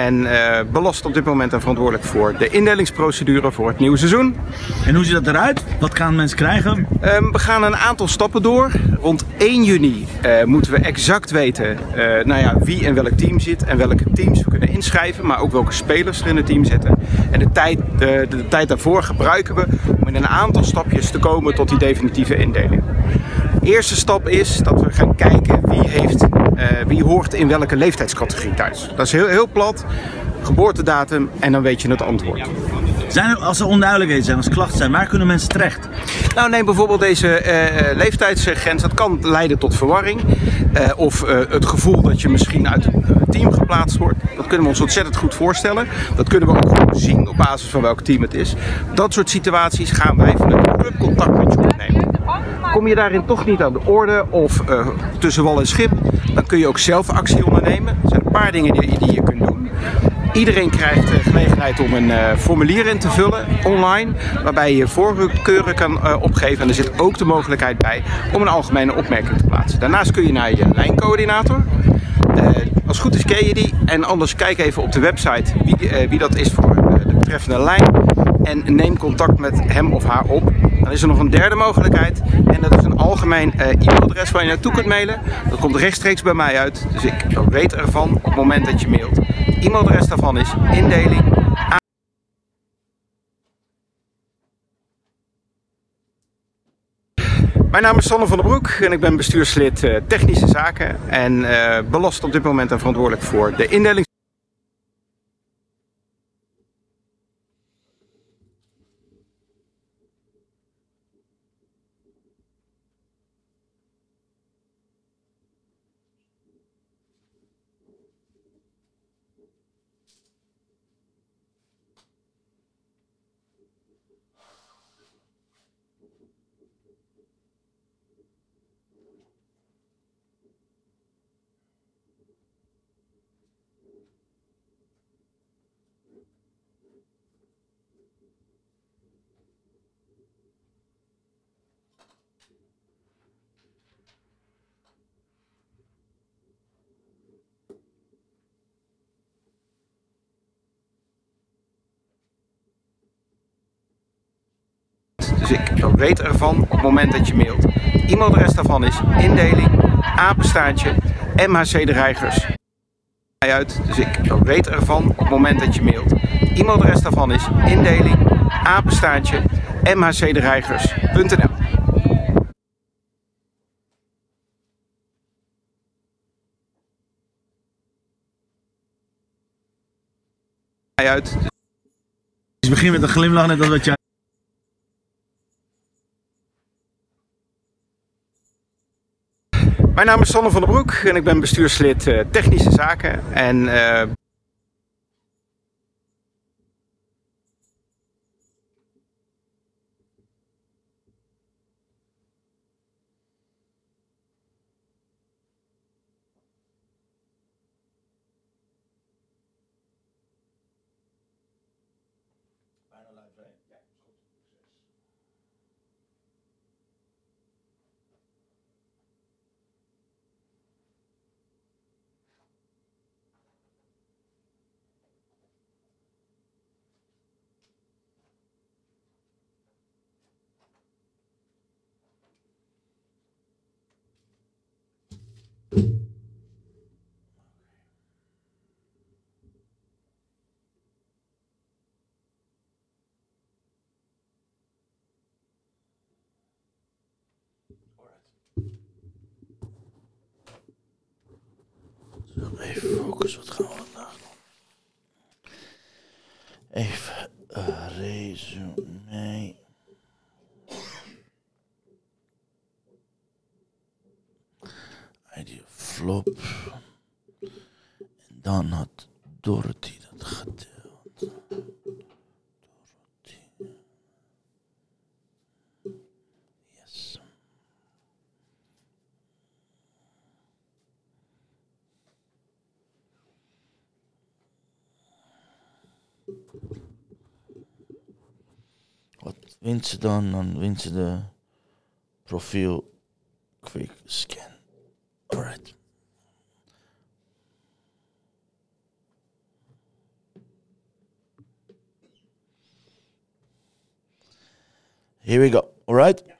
En uh, belast op dit moment en verantwoordelijk voor de indelingsprocedure voor het nieuwe seizoen. En hoe ziet dat eruit? Wat gaan mensen krijgen? Um, we gaan een aantal stappen door. Rond 1 juni uh, moeten we exact weten uh, nou ja, wie in welk team zit en welke teams we kunnen inschrijven, maar ook welke spelers er in het team zitten. En de tijd, de, de tijd daarvoor gebruiken we om in een aantal stapjes te komen tot die definitieve indeling. De eerste stap is dat we gaan kijken wie, heeft, wie hoort in welke leeftijdscategorie thuis. Dat is heel, heel plat. Geboortedatum en dan weet je het antwoord. Zijn er, als er onduidelijkheden zijn, als klachten zijn, waar kunnen mensen terecht? Nou, neem bijvoorbeeld deze uh, leeftijdsgrens. Dat kan leiden tot verwarring. Uh, of uh, het gevoel dat je misschien uit een team geplaatst wordt. Dat kunnen we ons ontzettend goed voorstellen. Dat kunnen we ook gewoon zien op basis van welk team het is. Dat soort situaties gaan wij vanuit de club contact met je opnemen. Kom je daarin toch niet aan de orde of tussen wal en schip, dan kun je ook zelf actie ondernemen. Er zijn een paar dingen die, die je kunt doen. Iedereen krijgt de gelegenheid om een uh, formulier in te vullen online, waarbij je voorkeuren kan uh, opgeven. En er zit ook de mogelijkheid bij om een algemene opmerking te plaatsen. Daarnaast kun je naar je lijncoördinator. Als het goed is ken je die. En anders kijk even op de website wie, wie dat is voor de betreffende lijn. En neem contact met hem of haar op. Dan is er nog een derde mogelijkheid. En dat is een algemeen e-mailadres waar je naartoe kunt mailen. Dat komt rechtstreeks bij mij uit. Dus ik weet ervan op het moment dat je mailt. E-mailadres daarvan is indeling. Mijn naam is Sanne van der Broek en ik ben bestuurslid uh, technische zaken en uh, belast op dit moment en verantwoordelijk voor de indeling. Dus ik weet ervan op het moment dat je mailt. E-mailadres daarvan is indeling, apenstaartje, mhcdereigers. Uit, dus ik weet ervan op het moment dat je mailt. E-mailadres daarvan is indeling, apenstaartje, mhcdereigers.nl. Uit. Dus begin met een glimlach net als wat jij. Mijn naam is Sanne van der Broek en ik ben bestuurslid uh, technische zaken. En uh, Even focus, wat gaan we vandaag doen? Even uh. Flop. En dan had Dorothy dat gedeeld. Dorothy. Yes. Wat wint ze dan? Dan wint ze de profiel quick scan. Alright. Here we go. Alright? Welkom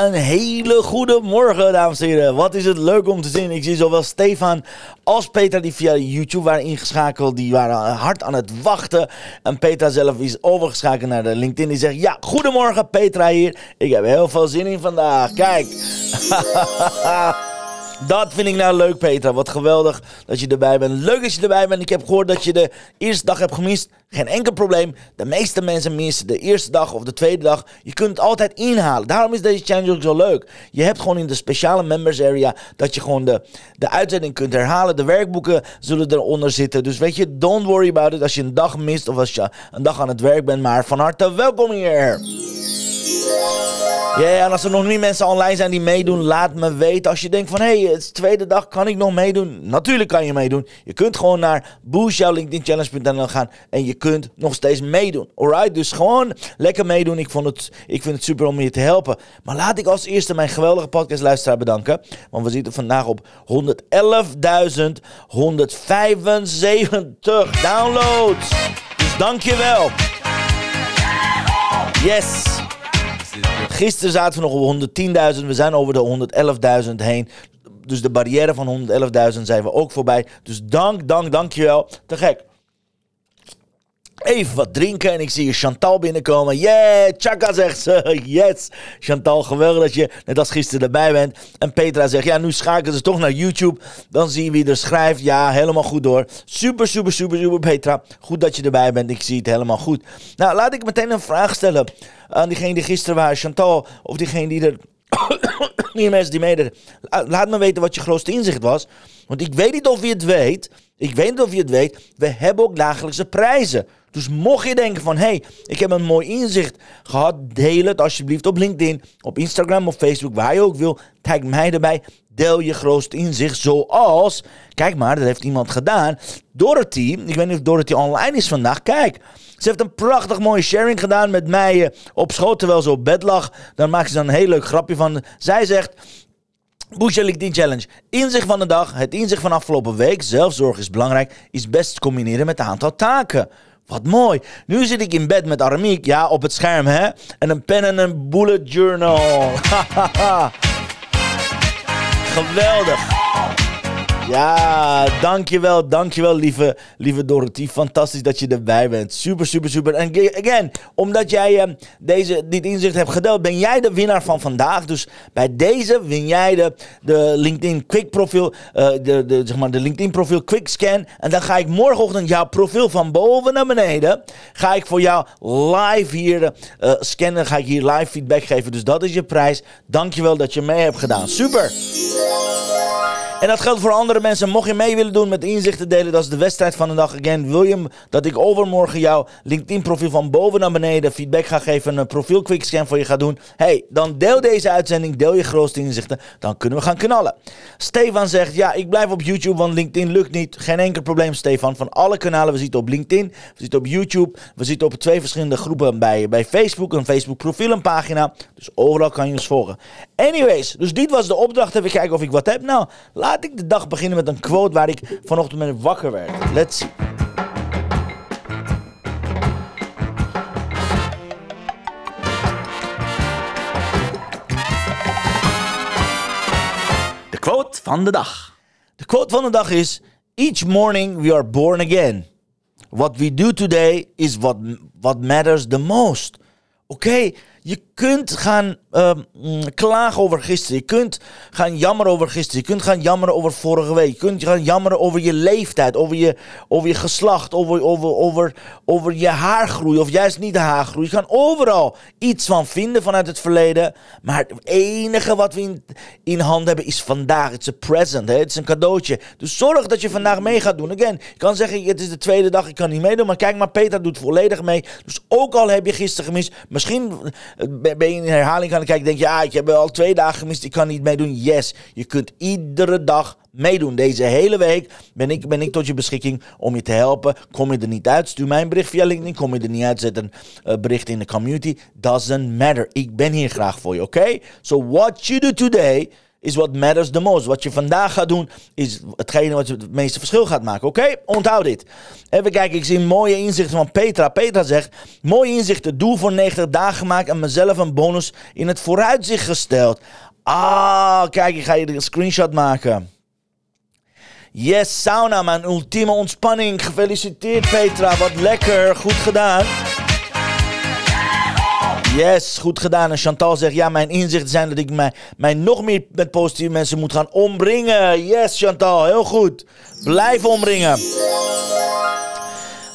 Een hele goede morgen, dames en heren. Wat is het leuk om te zien. Ik zie zowel Stefan als Petra die via YouTube waren ingeschakeld. Die waren hard aan het wachten. En Petra zelf is overgeschakeld naar de LinkedIn. Die zegt, ja, goedemorgen Petra hier. Ik heb heel veel zin in vandaag. Kijk. Dat vind ik nou leuk, Petra. Wat geweldig dat je erbij bent. Leuk dat je erbij bent. Ik heb gehoord dat je de eerste dag hebt gemist. Geen enkel probleem. De meeste mensen missen de eerste dag of de tweede dag. Je kunt het altijd inhalen. Daarom is deze challenge ook zo leuk. Je hebt gewoon in de speciale members area dat je gewoon de, de uitzending kunt herhalen. De werkboeken zullen eronder zitten. Dus weet je, don't worry about it als je een dag mist of als je een dag aan het werk bent. Maar van harte welkom hier. Ja, en als er nog niet mensen online zijn die meedoen, laat me weten. Als je denkt van, hé, hey, het is de tweede dag, kan ik nog meedoen? Natuurlijk kan je meedoen. Je kunt gewoon naar boostjouwlinkedinchallenge.nl gaan en je kunt nog steeds meedoen. Alright, dus gewoon lekker meedoen. Ik, vond het, ik vind het super om je te helpen. Maar laat ik als eerste mijn geweldige podcastluisteraar bedanken. Want we zitten vandaag op 111.175 downloads. Dus dankjewel. Yes. Gisteren zaten we nog op 110.000. We zijn over de 111.000 heen. Dus de barrière van 111.000 zijn we ook voorbij. Dus dank, dank, dankjewel. Te gek. Even wat drinken en ik zie Chantal binnenkomen. Yeah, Chaka zegt ze. Yes. Chantal, geweldig dat je net als gisteren erbij bent. En Petra zegt, ja, nu schakelen ze toch naar YouTube. Dan zie je wie er schrijft. Ja, helemaal goed door. Super, super, super, super, Petra. Goed dat je erbij bent. Ik zie het helemaal goed. Nou, laat ik meteen een vraag stellen aan diegene die gisteren waren. Chantal, of diegene die er... die mensen die meededen. Laat me weten wat je grootste inzicht was. Want ik weet niet of je het weet. Ik weet niet of je het weet. We hebben ook dagelijkse prijzen. Dus mocht je denken van, hé, hey, ik heb een mooi inzicht gehad, deel het alsjeblieft op LinkedIn, op Instagram of Facebook, waar je ook wil. Tag mij erbij, deel je grootste inzicht zoals, kijk maar, dat heeft iemand gedaan. Dorothy, ik weet niet of Dorothy online is vandaag, kijk. Ze heeft een prachtig mooie sharing gedaan met mij eh, op schoot, terwijl ze op bed lag. Dan maakt ze dan een heel leuk grapje van. Zij zegt, LinkedIn Challenge. Inzicht van de dag, het inzicht van afgelopen week. Zelfzorg is belangrijk, is best te combineren met een aantal taken. Wat mooi. Nu zit ik in bed met Aramiek, ja, op het scherm, hè. En een pen en een bullet journal. Geweldig. Ja, dankjewel, dankjewel lieve, lieve Dorothy. Fantastisch dat je erbij bent. Super, super, super. En again, omdat jij uh, deze, dit inzicht hebt gedeeld, ben jij de winnaar van vandaag. Dus bij deze win jij de, de LinkedIn Quick profiel, uh, de, de, zeg maar de LinkedIn profiel Quick Scan. En dan ga ik morgenochtend jouw profiel van boven naar beneden, ga ik voor jou live hier uh, scannen. Ga ik hier live feedback geven. Dus dat is je prijs. Dankjewel dat je mee hebt gedaan. Super. En dat geldt voor andere mensen. Mocht je mee willen doen met inzichten delen, dat is de wedstrijd van de dag. Again, wil je dat ik overmorgen jouw LinkedIn profiel van boven naar beneden feedback ga geven, een profiel quickscan voor je ga doen? Hey, dan deel deze uitzending, deel je grootste inzichten, dan kunnen we gaan knallen. Stefan zegt, ja, ik blijf op YouTube, want LinkedIn lukt niet. Geen enkel probleem, Stefan. Van alle kanalen, we zitten op LinkedIn, we zitten op YouTube, we zitten op twee verschillende groepen bij, bij Facebook, een Facebook profiel, een pagina. Dus overal kan je ons volgen. Anyways, dus dit was de opdracht. Even kijken of ik wat heb. Nou, laat ik de dag beginnen met een quote waar ik vanochtend mee wakker werd. Let's see. De quote van de dag. De quote van de dag is: Each morning we are born again. What we do today is what, what matters the most. Oké, je kunt gaan ehm, mm, klagen over gisteren. Je kunt gaan jammeren over gisteren. Je kunt gaan jammeren over vorige week. Je kunt gaan jammeren over je leeftijd, over je, over je geslacht, over, over, over, over je haargroei of juist niet de haargroei. Je kan overal iets van vinden vanuit het verleden. Maar het enige wat we in, hand hebben is vandaag. Het is een present. hè. Het is een cadeautje. Dus zorg dat je vandaag mee gaat doen. Again, je kan zeggen, het is de tweede dag, ik kan niet meedoen. Maar kijk maar, Peter doet volledig mee. Dus ook al heb je gisteren gemist, misschien ben je in herhaling gaan kijken, denk je, ja, ik heb al twee dagen gemist, ik kan niet meedoen. Yes, je kunt iedere dag meedoen. Deze hele week ben ik, ben ik tot je beschikking om je te helpen. Kom je er niet uit, stuur mij een bericht via LinkedIn. Kom je er niet uit, zet een eh, bericht in de community. Doesn't matter. Ik ben hier graag voor je, oké? So what you do today is what matters the most. Wat je vandaag gaat doen, is hetgene wat het meeste verschil gaat maken. Oké? Onthoud dit. Even kijken, ik zie mooie inzichten van Petra. Petra zegt, mooie inzichten, doel voor 90 dagen gemaakt en mezelf een bonus in het vooruitzicht gesteld. Ah, kijk, ik ga je een screenshot maken. Yes, sauna, mijn ultieme ontspanning. Gefeliciteerd Petra, wat lekker, goed gedaan. Yes, goed gedaan. En Chantal zegt, ja, mijn inzichten zijn dat ik mij, mij nog meer met positieve mensen moet gaan omringen. Yes, Chantal, heel goed. Blijf omringen.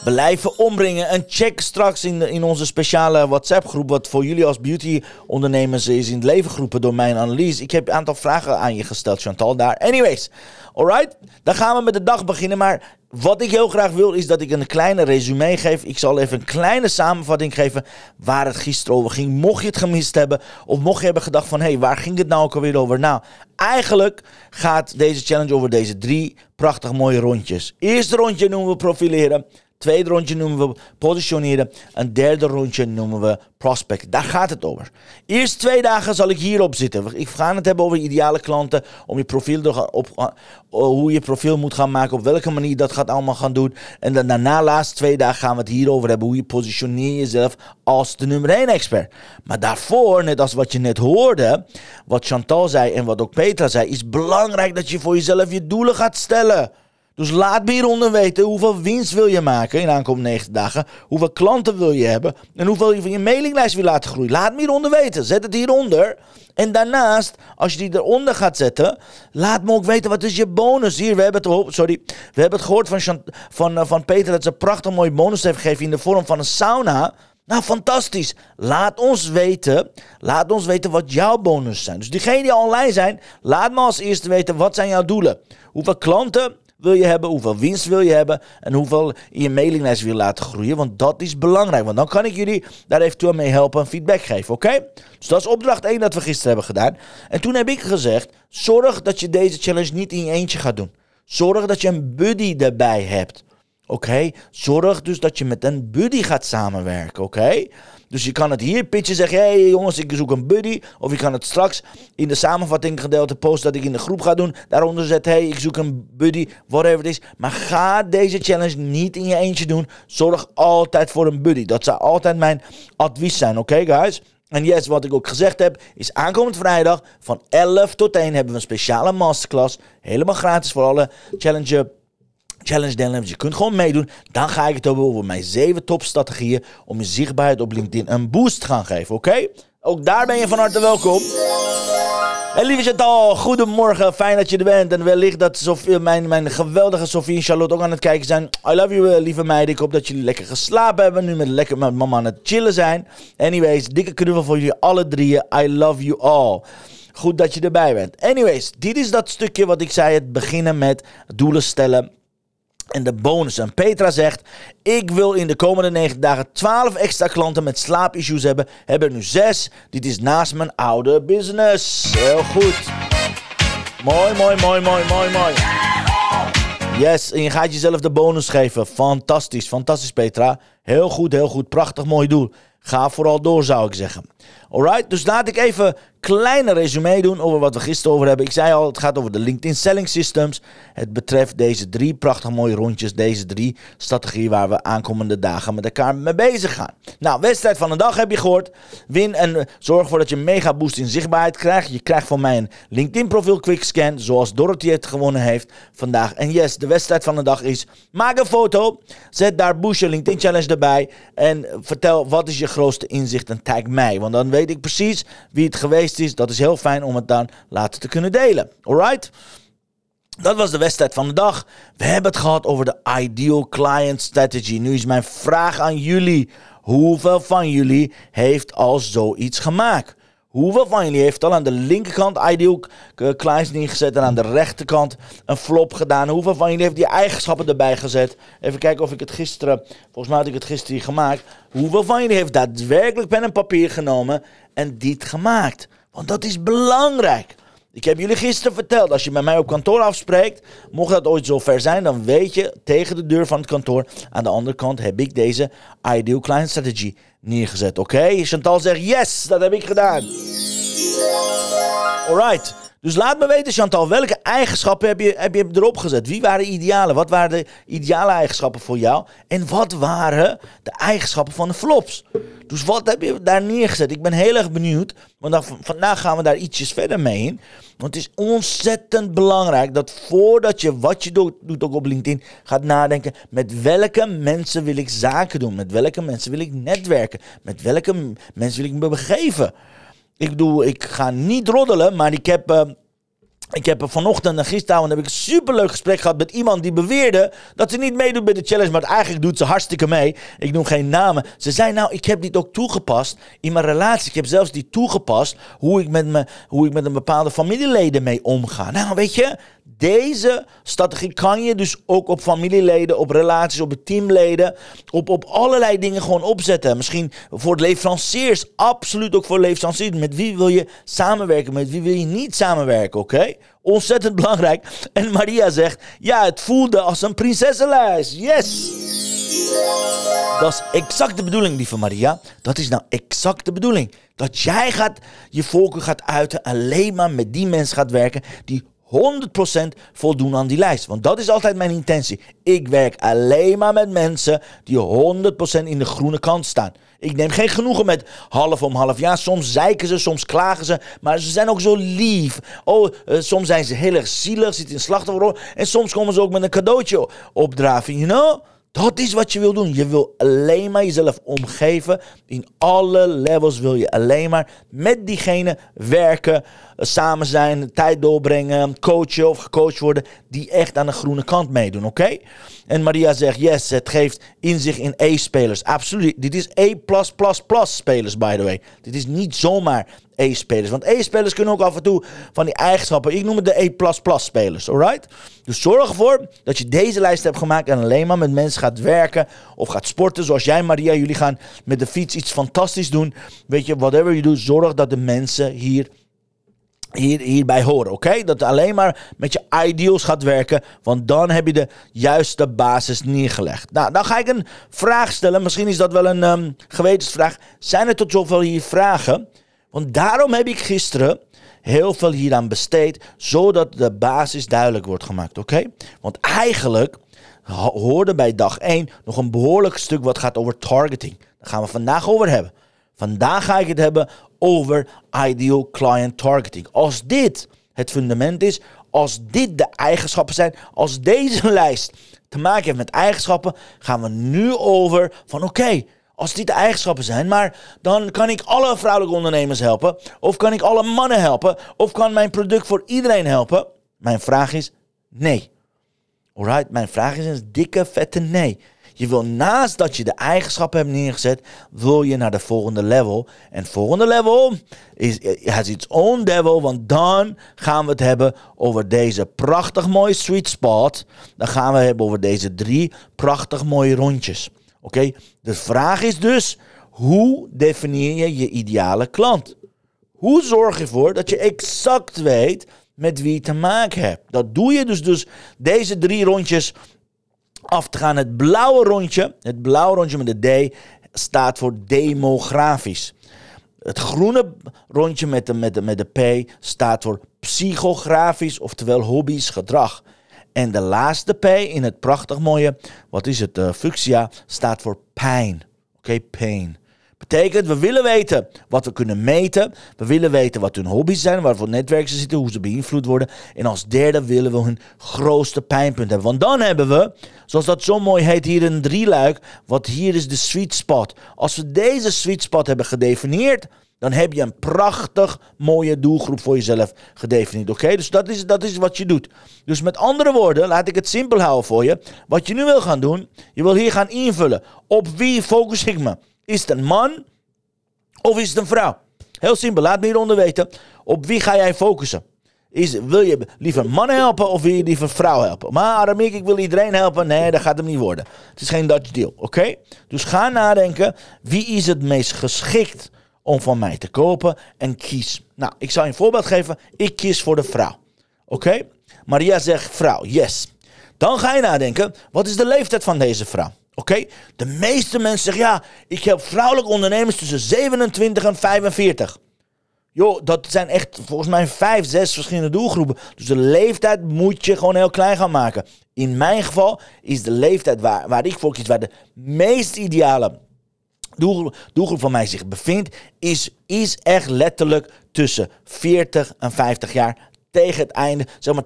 Blijven omringen. En check straks in, in onze speciale WhatsApp-groep, wat voor jullie als beauty-ondernemers is in het leven geroepen door mijn analyse. Ik heb een aantal vragen aan je gesteld, Chantal, daar. Anyways, alright? Dan gaan we met de dag beginnen. Maar wat ik heel graag wil, is dat ik een kleine resume geef. Ik zal even een kleine samenvatting geven waar het gisteren over ging. Mocht je het gemist hebben, of mocht je hebben gedacht van... hé, hey, waar ging het nou ook alweer over? Nou, eigenlijk gaat deze challenge over deze drie prachtig mooie rondjes. Eerste rondje noemen we profileren. Tweede rondje noemen we positioneren. Een derde rondje noemen we prospect. Daar gaat het over. Eerst twee dagen zal ik hierop zitten. Ik ga het hebben over ideale klanten. Om je profiel op, uh, hoe je profiel moet gaan maken. Op welke manier dat gaat allemaal gaan doen. En dan daarna, laatste twee dagen, gaan we het hierover hebben. Hoe je positioneer jezelf als de nummer 1 expert. Maar daarvoor, net als wat je net hoorde. Wat Chantal zei en wat ook Petra zei. Is belangrijk dat je voor jezelf je doelen gaat stellen. Dus laat me hieronder weten hoeveel winst wil je maken in de aankomende 90 dagen. Hoeveel klanten wil je hebben. En hoeveel je van je mailinglijst wil laten groeien. Laat me hieronder weten. Zet het hieronder. En daarnaast, als je die eronder gaat zetten. Laat me ook weten wat is je bonus. Hier, we hebben het, sorry, we hebben het gehoord van, van, uh, van Peter dat ze een prachtig mooie bonus heeft gegeven in de vorm van een sauna. Nou, fantastisch. Laat ons weten. Laat ons weten wat jouw bonus zijn. Dus diegenen die online zijn, laat me als eerste weten wat zijn jouw doelen. Hoeveel klanten wil je hebben, hoeveel winst wil je hebben en hoeveel in je mailinglijst wil laten groeien. Want dat is belangrijk, want dan kan ik jullie daar eventueel mee helpen en feedback geven, oké? Dus dat is opdracht 1 dat we gisteren hebben gedaan. En toen heb ik gezegd, zorg dat je deze challenge niet in je eentje gaat doen. Zorg dat je een buddy erbij hebt. Oké, zorg dus dat je met een buddy gaat samenwerken, oké? Dus je kan het hier pitchen, hé hey, jongens, ik zoek een buddy. Of je kan het straks in de samenvatting gedeelte posten dat ik in de groep ga doen. Daaronder zet, hey, ik zoek een buddy, whatever het is. Maar ga deze challenge niet in je eentje doen. Zorg altijd voor een buddy. Dat zou altijd mijn advies zijn, oké guys? En yes, wat ik ook gezegd heb, is aankomend vrijdag van 11 tot 1 hebben we een speciale masterclass. Helemaal gratis voor alle challenge challenge deelnemers. Je kunt gewoon meedoen. Dan ga ik het hebben over mijn zeven topstrategieën om je zichtbaarheid op LinkedIn een boost te gaan geven. Oké? Ook daar ben je van harte welkom. En lieve Chantal, goedemorgen. Fijn dat je er bent. En wellicht dat Sofie, mijn, mijn geweldige Sofie en Charlotte ook aan het kijken zijn. I love you, eh, lieve meiden. Ik hoop dat jullie lekker geslapen hebben. Nu met lekker met mama aan het chillen zijn. Anyways, dikke knuffel voor jullie alle drieën. I love you all. Goed dat je erbij bent. Anyways, dit is dat stukje wat ik zei. Het beginnen met doelen stellen. En de bonus. En Petra zegt: Ik wil in de komende 9 dagen 12 extra klanten met slaapissues hebben. Hebben er nu 6. Dit is naast mijn oude business. Heel goed. Mooi, mooi, mooi, mooi, mooi, mooi. Yes, en je gaat jezelf de bonus geven. Fantastisch, fantastisch Petra. Heel goed, heel goed. Prachtig, mooi doel. Ga vooral door, zou ik zeggen. Alright, dus laat ik even een kleine resume doen over wat we gisteren over hebben. Ik zei al, het gaat over de LinkedIn Selling Systems. Het betreft deze drie prachtig mooie rondjes, deze drie strategieën waar we aankomende dagen met elkaar mee bezig gaan. Nou, wedstrijd van de dag heb je gehoord. Win en eh, zorg ervoor dat je een mega boost in zichtbaarheid krijgt. Je krijgt van mij een LinkedIn profiel quickscan, zoals Dorothy het gewonnen heeft vandaag. En yes, de wedstrijd van de dag is, maak een foto, zet daar je LinkedIn Challenge erbij en vertel wat is je grootste inzicht en tag mij. Want dan weet ik precies wie het geweest is. Dat is heel fijn om het dan later te kunnen delen. Alright? Dat was de wedstrijd van de dag. We hebben het gehad over de Ideal Client Strategy. Nu is mijn vraag aan jullie. Hoeveel van jullie heeft al zoiets gemaakt? Hoeveel van jullie heeft al aan de linkerkant Ideal Clients neergezet en aan de rechterkant een flop gedaan? Hoeveel van jullie heeft die eigenschappen erbij gezet? Even kijken of ik het gisteren, volgens mij had ik het gisteren gemaakt. Hoeveel van jullie heeft daadwerkelijk pen en papier genomen en dit gemaakt? Want dat is belangrijk. Ik heb jullie gisteren verteld, als je met mij op kantoor afspreekt, mocht dat ooit zover zijn, dan weet je tegen de deur van het kantoor, aan de andere kant heb ik deze Ideal Client Strategy neergezet. Oké, Chantal zegt yes, dat heb ik gedaan. Alright. Dus laat me weten, Chantal, welke eigenschappen heb je, heb je erop gezet? Wie waren idealen? Wat waren de ideale eigenschappen voor jou? En wat waren de eigenschappen van de flops? Dus wat heb je daar neergezet? Ik ben heel erg benieuwd. Want vandaag gaan we daar ietsjes verder mee in. Want het is ontzettend belangrijk dat voordat je wat je doet, doet ook op LinkedIn, gaat nadenken met welke mensen wil ik zaken doen? Met welke mensen wil ik netwerken? Met welke mensen wil ik me begeven? Ik bedoel, ik ga niet roddelen, maar ik heb... Uh, ik heb vanochtend en gisteravond heb ik een superleuk gesprek gehad met iemand die beweerde dat ze niet meedoet bij de challenge, maar eigenlijk doet ze hartstikke mee. Ik noem geen namen. Ze zei nou, ik heb dit ook toegepast in mijn relatie. Ik heb zelfs die toegepast hoe ik met, me, hoe ik met een bepaalde familieleden mee omga. Nou, weet je, deze strategie kan je dus ook op familieleden, op relaties, op teamleden, op, op allerlei dingen gewoon opzetten. Misschien voor leveranciers, absoluut ook voor leveranciers. Met wie wil je samenwerken, met wie wil je niet samenwerken, oké? Ontzettend belangrijk. En Maria zegt, ja, het voelde als een prinsessenlijst. Yes! Dat is exact de bedoeling, lieve Maria. Dat is nou exact de bedoeling. Dat jij gaat, je volken gaat uiten, alleen maar met die mensen gaat werken die 100% voldoen aan die lijst. Want dat is altijd mijn intentie. Ik werk alleen maar met mensen die 100% in de groene kant staan. Ik neem geen genoegen met half om half. Ja, soms zeiken ze, soms klagen ze. Maar ze zijn ook zo lief. Oh, uh, soms zijn ze heel erg zielig, zitten in slachtofferrol. En soms komen ze ook met een cadeautje opdraven, you know? Dat is wat je wil doen. Je wil alleen maar jezelf omgeven. In alle levels wil je alleen maar met diegene werken, samen zijn, tijd doorbrengen, coachen of gecoacht worden, die echt aan de groene kant meedoen, oké? En Maria zegt, yes, het geeft inzicht in E-spelers. Absoluut. Dit is E++ spelers, by the way. Dit is niet zomaar E-spelers. Want E-spelers kunnen ook af en toe van die eigenschappen. Ik noem het de E++-spelers, alright? Dus zorg ervoor dat je deze lijst hebt gemaakt en alleen maar met mensen gaat werken of gaat sporten. Zoals jij, Maria, jullie gaan met de fiets iets fantastisch doen. Weet je, whatever je doet, zorg dat de mensen hier hier, hierbij horen, oké? Dat alleen maar met je ideals gaat werken, want dan heb je de juiste basis neergelegd. Nou, dan ga ik een vraag stellen. Misschien is dat wel een um, gewetensvraag. Zijn er tot zover hier vragen? Want daarom heb ik gisteren heel veel hieraan besteed, zodat de basis duidelijk wordt gemaakt, oké? Want eigenlijk hoorde bij dag 1 nog een behoorlijk stuk wat gaat over targeting. Daar gaan we vandaag over hebben. Vandaag ga ik het hebben over ideal client targeting. Als dit het fundament is, als dit de eigenschappen zijn, als deze lijst te maken heeft met eigenschappen, gaan we nu over van oké, als dit de eigenschappen zijn, maar dan kan ik alle vrouwelijke ondernemers helpen, of kan ik alle mannen helpen, of kan mijn product voor iedereen helpen? Mijn vraag is nee. Alright, mijn vraag is een dikke vette nee. Je wil naast dat je de eigenschappen hebt neergezet, wil je naar de volgende level. En volgende level is, has its own devil, want dan gaan we het hebben over deze prachtig mooie sweet spot. Dan gaan we het hebben over deze drie prachtig mooie rondjes. Oké, de vraag is dus, hoe definieer je je ideale klant? Hoe zorg je ervoor dat je exact weet met wie je te maken hebt? Dat doe je dus, dus deze drie rondjes af te gaan. Het blauwe rondje, het blauwe rondje met de D, staat voor demografisch. Het groene rondje met de, met, de, met de P staat voor psychografisch, oftewel hobby's, gedrag. En de laatste P in het prachtig mooie, wat is het, uh, fuchsia, staat voor pijn. Oké, pain. Betekent, we willen weten wat we kunnen meten. We willen weten wat hun hobby's zijn, waarvoor netwerken ze zitten, hoe ze beïnvloed worden. En als derde willen we hun grootste pijnpunt hebben. Want dan hebben we, zoals dat zo mooi heet, hier een drieluik. Wat hier is de sweet spot. Als we deze sweet spot hebben gedefinieerd, dan heb je een prachtig mooie doelgroep voor jezelf gedefinieerd. Oké, dus dat is, dat is wat je doet. Dus met andere woorden, laat ik het simpel houden voor je. Wat je nu wil gaan doen, je wil hier gaan invullen. Op wie focus ik me? Is het een man of is het een vrouw? Heel simpel, laat me hieronder weten. Op wie ga jij focussen? Is, wil je liever mannen helpen of wil je liever vrouwen helpen? Maar Aramik, ik wil iedereen helpen. Nee, dat gaat hem niet worden. Het is geen Dutch deal, oké? Dus ga nadenken, wie is het meest geschikt om van mij te kopen en kies. Nou, ik zal je een voorbeeld geven. Ik kies voor de vrouw. Oké? Maria zegt vrouw, yes. Dan ga je nadenken, wat is de leeftijd van deze vrouw? Oké? De meeste mensen zeggen, ja, ik heb vrouwelijke ondernemers tussen 27 en 45. Joh, dat zijn echt volgens mij vijf, zes verschillende doelgroepen. Dus de leeftijd moet je gewoon heel klein gaan maken. In mijn geval is de leeftijd waar, waar ik voor kies, waar de meest ideale doelgroep, van mij zich bevindt, is, is echt letterlijk tussen 40 en 50 jaar tegen het einde. Zeg maar,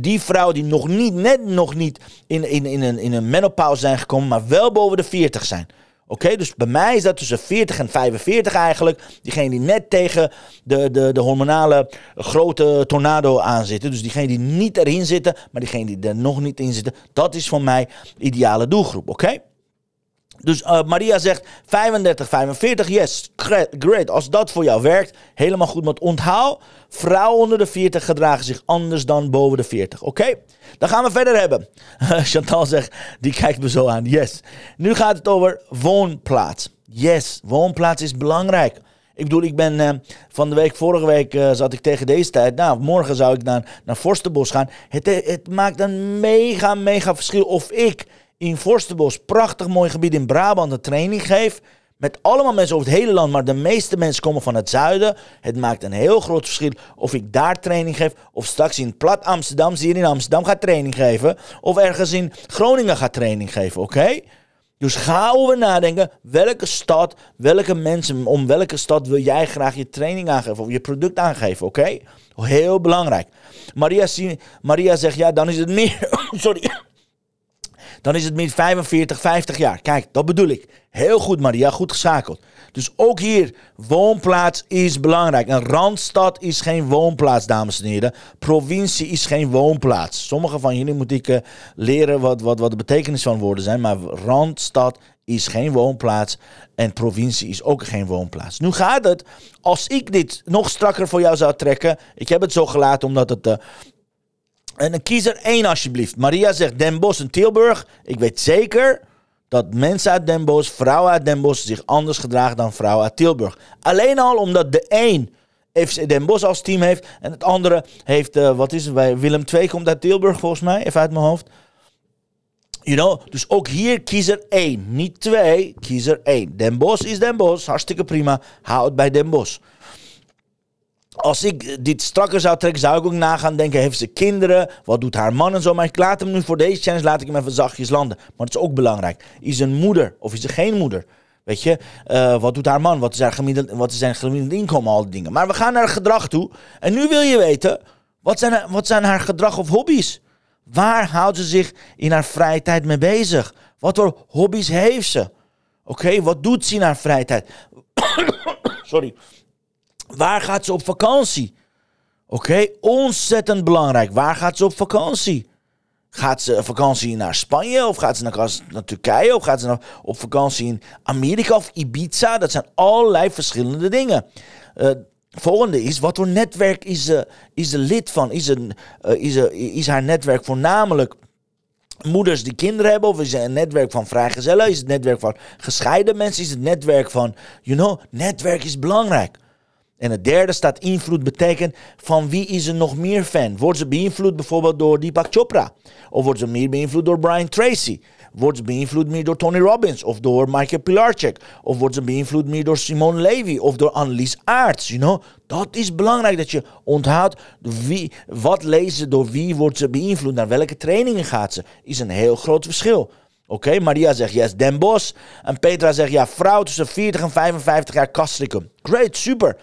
die vrouwen die nog niet, net nog niet in, in, in, een, in een menopauze zijn gekomen, maar wel boven de 40 zijn. Oké, dus bij mij is dat tussen 40 en 45 eigenlijk. Diegene die net tegen de, de, de hormonale grote tornado aanzitten. Dus diegene die niet erin zitten, maar diegene die er nog niet in zitten. Dat is voor mij ideale doelgroep, oké? Dus uh, Maria zegt 35, 45, yes, great. Als dat voor jou werkt, helemaal goed. Maar onthoud, vrouwen onder de 40 gedragen zich anders dan boven de 40. Oké? Dan gaan we verder hebben. Chantal zegt, die kijkt me zo aan. Yes. Nu gaat het over woonplaats. Yes, woonplaats is belangrijk. Ik bedoel, ik ben uh, van de week, vorige week uh, zat ik tegen deze tijd. Nou, morgen zou ik naar, naar Forstenbos gaan. Het, het maakt een mega, mega verschil of ik in Forstenbos, prachtig mooi gebied in Brabant, een training geef. Met allemaal mensen over het hele land, maar de meeste mensen komen van het zuiden. Het maakt een heel groot verschil of ik daar training geef. Of straks in plat Amsterdam, hier in Amsterdam gaat training geven. Of ergens in Groningen gaat training geven, oké? Dus ga over nadenken, welke stad, welke mensen, om welke stad wil jij graag je training aangeven of je product aangeven, oké? Heel belangrijk. Maria, Maria zegt, ja, dan is het meer, sorry, dan is het meer 45, 50 jaar. Kijk, dat bedoel ik. Heel goed, Maria, goed geschakeld. Dus ook hier, woonplaats is belangrijk. Een randstad is geen woonplaats, dames en heren. Provincie is geen woonplaats. Sommige van jullie moet ik uh, leren wat, wat, wat de betekenis van woorden zijn. Maar randstad is geen woonplaats. En provincie is ook geen woonplaats. Nu gaat het, als ik dit nog strakker voor jou zou trekken. Ik heb het zo gelaten omdat het uh, en kies er één alsjeblieft. Maria zegt Den Bosch en Tilburg. Ik weet zeker dat mensen uit Den Bosch, vrouwen uit Den Bosch, zich anders gedragen dan vrouwen uit Tilburg. Alleen al omdat de een FC Den Bosch als team heeft en het andere heeft, uh, wat is het, bij Willem II komt uit Tilburg volgens mij, even uit mijn hoofd. You know, dus ook hier kies er één, niet twee, kies er één. Den Bosch is Den Bosch, hartstikke prima, hou het bij Den Bosch als ik dit strakker zou trekken, zou ik ook na gaan denken: heeft ze kinderen? Wat doet haar man en zo? Maar ik laat hem nu voor deze challenge, laat ik hem even zachtjes landen. Maar dat is ook belangrijk. Is een moeder of is ze geen moeder? Weet je, uh, wat doet haar man? Wat is, haar gemiddeld, wat is zijn gemiddelde inkomen? Al die dingen. Maar we gaan naar gedrag toe. En nu wil je weten: wat zijn, wat zijn haar gedrag of hobby's? Waar houdt ze zich in haar vrije tijd mee bezig? Wat voor hobby's heeft ze? Oké, wat doet ze in haar vrije tijd? Sorry. Waar gaat ze op vakantie? Oké, ontzettend belangrijk. Waar gaat ze op vakantie? Gaat ze vakantie naar Spanje? Of gaat ze naar, naar Turkije? Of gaat ze naar, op vakantie in Amerika of Ibiza? Dat zijn allerlei verschillende dingen. Eh, volgende is, wat voor netwerk is ze, is lid van? Is, een, eh, is, is haar netwerk voornamelijk moeders die kinderen hebben? Of is het een netwerk van vrijgezellen? Is het netwerk van gescheiden mensen? Is het netwerk van, you know, netwerk is belangrijk. En het derde staat invloed betekent van wie is er nog meer fan? Wordt ze beïnvloed bijvoorbeeld door Deepak Chopra? Of wordt ze meer beïnvloed door Brian Tracy? Wordt ze beïnvloed meer door Tony Robbins of door Michael Pilarczyk? Of wordt ze beïnvloed meer door Simone Levy of door Annelies Aarts? You know? Dat is belangrijk dat je onthoudt wie, wat lezen door wie wordt ze beïnvloed, naar welke trainingen gaat ze. Is een heel groot verschil. Oké, Maria zegt yes, Den Bos. En Petra zegt ja, vrouw tussen 40 en 55 jaar Castricum. Great, super.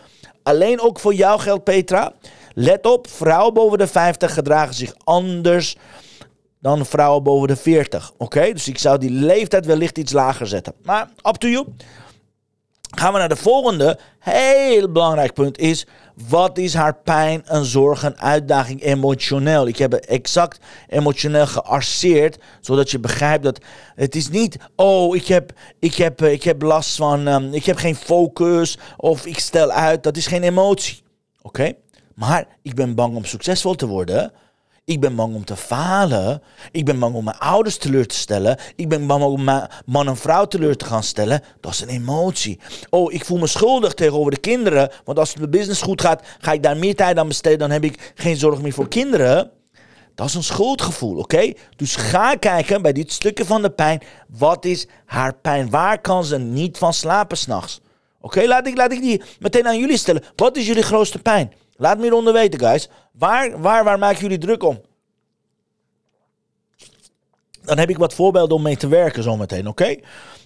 Alleen ook voor jou geldt, Petra. Let op, vrouwen boven de 50 gedragen zich anders dan vrouwen boven de 40. Oké, dus ik zou die leeftijd wellicht iets lager zetten. Maar up to you. Gaan we naar de volgende. Heel belangrijk punt is. Wat is haar pijn en zorg en uitdaging emotioneel? Ik heb het exact emotioneel gearseerd. Zodat je begrijpt dat het is niet. Oh, ik heb, ik heb, eh, ik heb last van. ehm, ik heb geen focus. Of ik stel uit. Dat is geen emotie. Oké? Maar ik ben bang om succesvol te worden. Ik ben bang om te falen. Ik ben bang om mijn ouders teleur te stellen. Ik ben bang om mijn man en vrouw teleur te gaan stellen. Dat is een emotie. Oh, ik voel me schuldig tegenover de kinderen. Want als het mijn business goed gaat, ga ik daar meer tijd aan besteden. Dan heb ik geen zorg meer voor kinderen. Dat is een schuldgevoel, oké? Dus ga kijken bij dit stukje van de pijn. Wat is haar pijn? Waar kan ze niet van slapen s'nachts? Oké, laat, ik, laat ik die meteen aan jullie stellen. Wat is jullie grootste pijn? Laat me hieronder weten, guys. Waar, waar, waar maken jullie druk om? Dan heb ik wat voorbeelden om mee te werken zometeen, oké?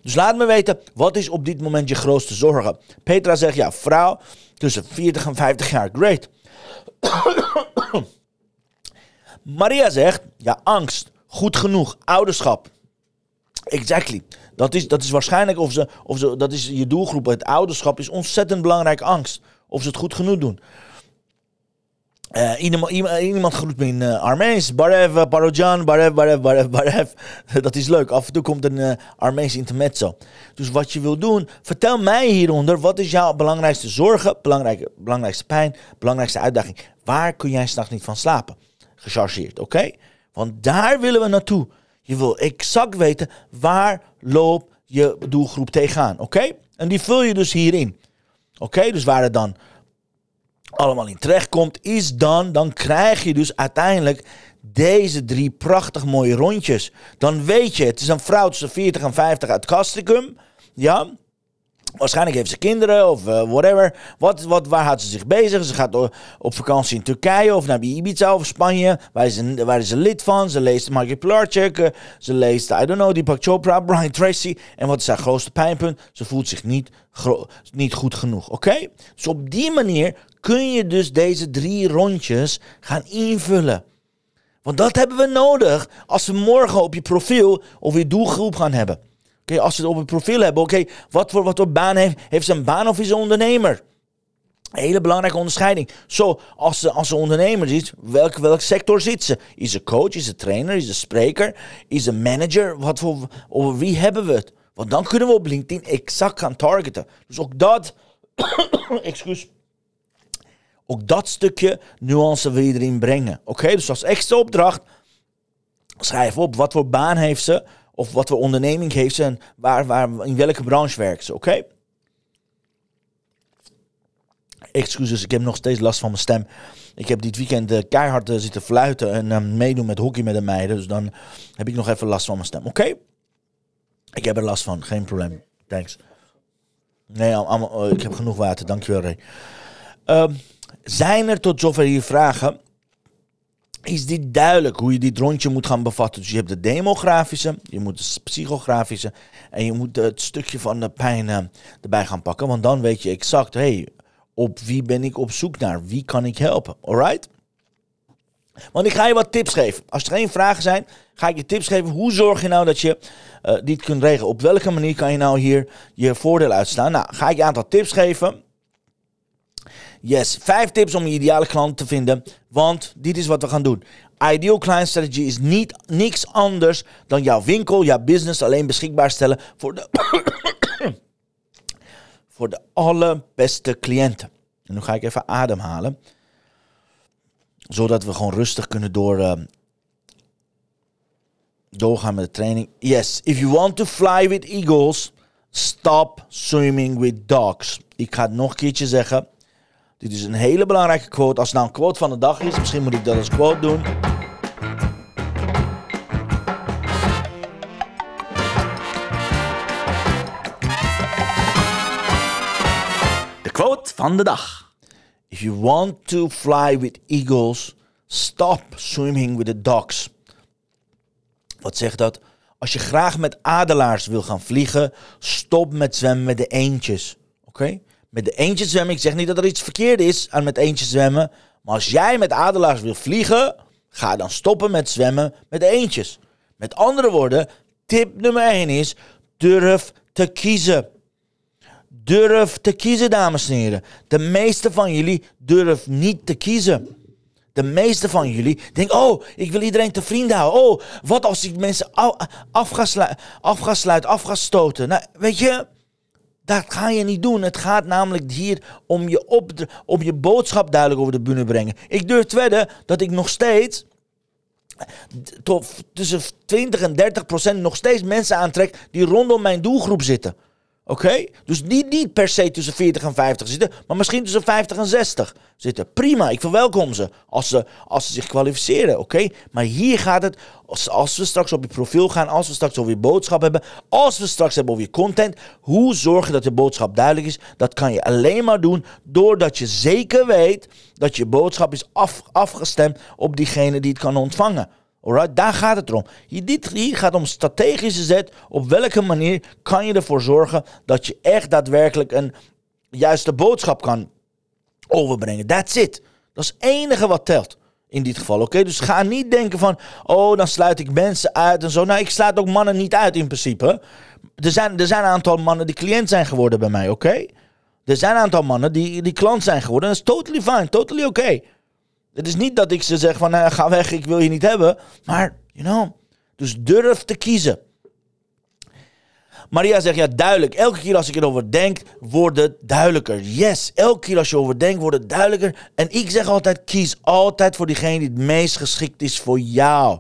Dus laat me weten, wat is op dit moment je grootste zorgen? Petra zegt, ja, vrouw tussen 40 en 50 jaar, great. Maria zegt, ja, angst, goed genoeg, ouderschap. Exactly. Dat is, dat is waarschijnlijk, of ze, of ze, dat is je doelgroep. Het ouderschap is ontzettend belangrijk angst. Of ze het goed genoeg doen. Eh, iemand, iemand, groet me in uh, Armeens. Barev, eh, Parojan, Barev, Barev, Barev. Dat is leuk. Af en toe komt een Armeens intermezzo. Dus wat je wil doen, vertel mij hieronder. Wat is jouw belangrijkste zorgen, belangrijke, belangrijkste pijn, belangrijkste uitdaging? Waar kun jij s'nachts niet van slapen? Gechargeerd, oké? Want daar willen we naartoe. Je wil exact weten waar loopt je doelgroep tegenaan, oké? En die vul je dus hierin. Oké, dus waar het dan allemaal in terecht komt, is dan, dan krijg je dus uiteindelijk deze drie prachtig mooie rondjes. Dan weet je, het is een vrouw tussen 40 en 50 uit Castricum. Ja, Waarschijnlijk heeft ze kinderen of uh, whatever. Wat, wat, waar houdt ze zich bezig? Ze gaat op vakantie in Turkije of naar Ibiza of Spanje. Waar is ze, ze lid van? Ze leest Michael Pilarczyk. Uh, ze leest, I don't know, Deepak Chopra, Brian Tracy. En wat is haar grootste pijnpunt? Ze voelt zich niet, niet goed genoeg. Oké? Dus op die manier kun je dus deze drie rondjes gaan invullen. Want dat hebben we nodig als we morgen op je profiel of je doelgroep gaan hebben. Oké, als ze het op het profiel hebben, oké, wat, voor, wat voor baan heeft, heeft ze een baan of is ze ondernemer? Een hele belangrijke onderscheiding. Zo, als ze, als ze ondernemer is, welke, welke sector zit ze? Is ze coach, is ze trainer, is ze spreker, is ze manager? Wat voor, over wie hebben we het? Want dan kunnen we op LinkedIn exact gaan targeten. Dus ook dat, excuus, ook dat stukje nuance wil je erin brengen. Oké, dus als extra opdracht, schrijf op wat voor baan heeft ze, of wat voor onderneming heeft ze en waar, waar, in welke branche werkt ze, oké? Excuses, ik heb nog steeds last van mijn stem. Ik heb dit weekend uh, keihard uh, zitten fluiten en uh, meedoen met hockey met de meiden. Dus dan heb ik nog even last van mijn stem. Oké? Ik heb er last van, geen probleem. Thanks. Nee, allemaal, ik heb genoeg water. Dankjewel, Ray. Uh, zijn er tot zover hier vragen? Is dit duidelijk hoe je dit rondje moet gaan bevatten? Dus je hebt de demografische, je moet de psychografische en je moet het stukje van de pijn uh, erbij gaan pakken. Want dan weet je exact, hey, op wie ben ik op zoek naar? Wie kan ik helpen? Alright? Want ik ga je wat tips geven. Als er geen vragen zijn, ga ik je tips geven. Hoe zorg je nou dat je uh, dit kunt regelen? Op welke manier kan je nou hier je voordeel uitstaan? Nou, ga ik je een aantal tips geven. Yes, vijf tips om je ideale klant te vinden. Want dit is wat we gaan doen. Ideal Client Strategy is niet niks anders dan jouw winkel, jouw business alleen beschikbaar stellen voor de, voor de allerbeste cliënten. En nu ga ik even ademhalen, zodat we gewoon rustig kunnen door, eh, doorgaan met de training. Yes, if you want to fly with eagles, stop swimming with dogs. Ik ga het nog een keertje zeggen. Dit is een hele belangrijke quote. Als het nou een quote van de dag is, misschien moet ik dat als quote doen. De quote van de dag. If you want to fly with eagles, stop swimming with the dogs. Wat zegt dat? Als je graag met adelaars wil gaan vliegen, stop met zwemmen met de eendjes. Oké? Met de eendjes zwemmen. Ik zeg niet dat er iets verkeerd is aan met eendjes zwemmen. Maar als jij met adelaars wil vliegen, ga dan stoppen met zwemmen met de eendjes. Met andere woorden, tip nummer 1 is: durf te kiezen. Durf te kiezen, dames en heren. De meeste van jullie durft niet te kiezen. De meeste van jullie denken, oh, ik wil iedereen te vrienden houden. Oh, wat als ik mensen af ga sluiten, af ga stoten. Nou, weet je, dat ga je niet doen. Het gaat namelijk hier om je, op, je boodschap duidelijk over de bühne brengen. Ik durf te wedden dat ik nog steeds tussen 20 en 30 procent nog steeds mensen aantrek die rondom mijn doelgroep zitten. Oké? Dus niet, niet per se tussen 40 en 50 zitten, maar misschien tussen 50 en 60 zitten. Prima, ik verwelkom ze als ze, als ze zich kwalificeren. Oké? Maar hier gaat het, als, als we straks op je profiel gaan, als we straks over je boodschap hebben, als we straks hebben over je content, hoe zorg je dat je boodschap duidelijk is? Dat kan je alleen maar doen doordat je zeker weet dat je boodschap is af, afgestemd op diegene die het kan ontvangen. Alright, daar gaat het om. Dit hier gaat om strategische zet. Op welke manier kan je ervoor zorgen dat je echt daadwerkelijk een juiste boodschap kan overbrengen. That's it. Dat is het enige wat telt. In dit geval, oké? Dus ga niet denken van, oh, dan sluit ik mensen uit en zo. Nou, ik sluit ook mannen niet uit in principe. Er zijn, er zijn een aantal mannen die cliënt zijn geworden bij mij, oké? Er zijn een aantal mannen die, die klant zijn geworden. Dat is totally fine, totally oké. Het is niet dat ik ze zeg van, nou, ga weg, ik wil je niet hebben. Maar, you know, dus durf te kiezen. Maria zegt, ja, duidelijk. Elke keer als ik erover denk, wordt het duidelijker. Yes, elke keer als je over denkt, wordt het duidelijker. En ik zeg altijd, kies altijd voor diegene die het meest geschikt is voor jou.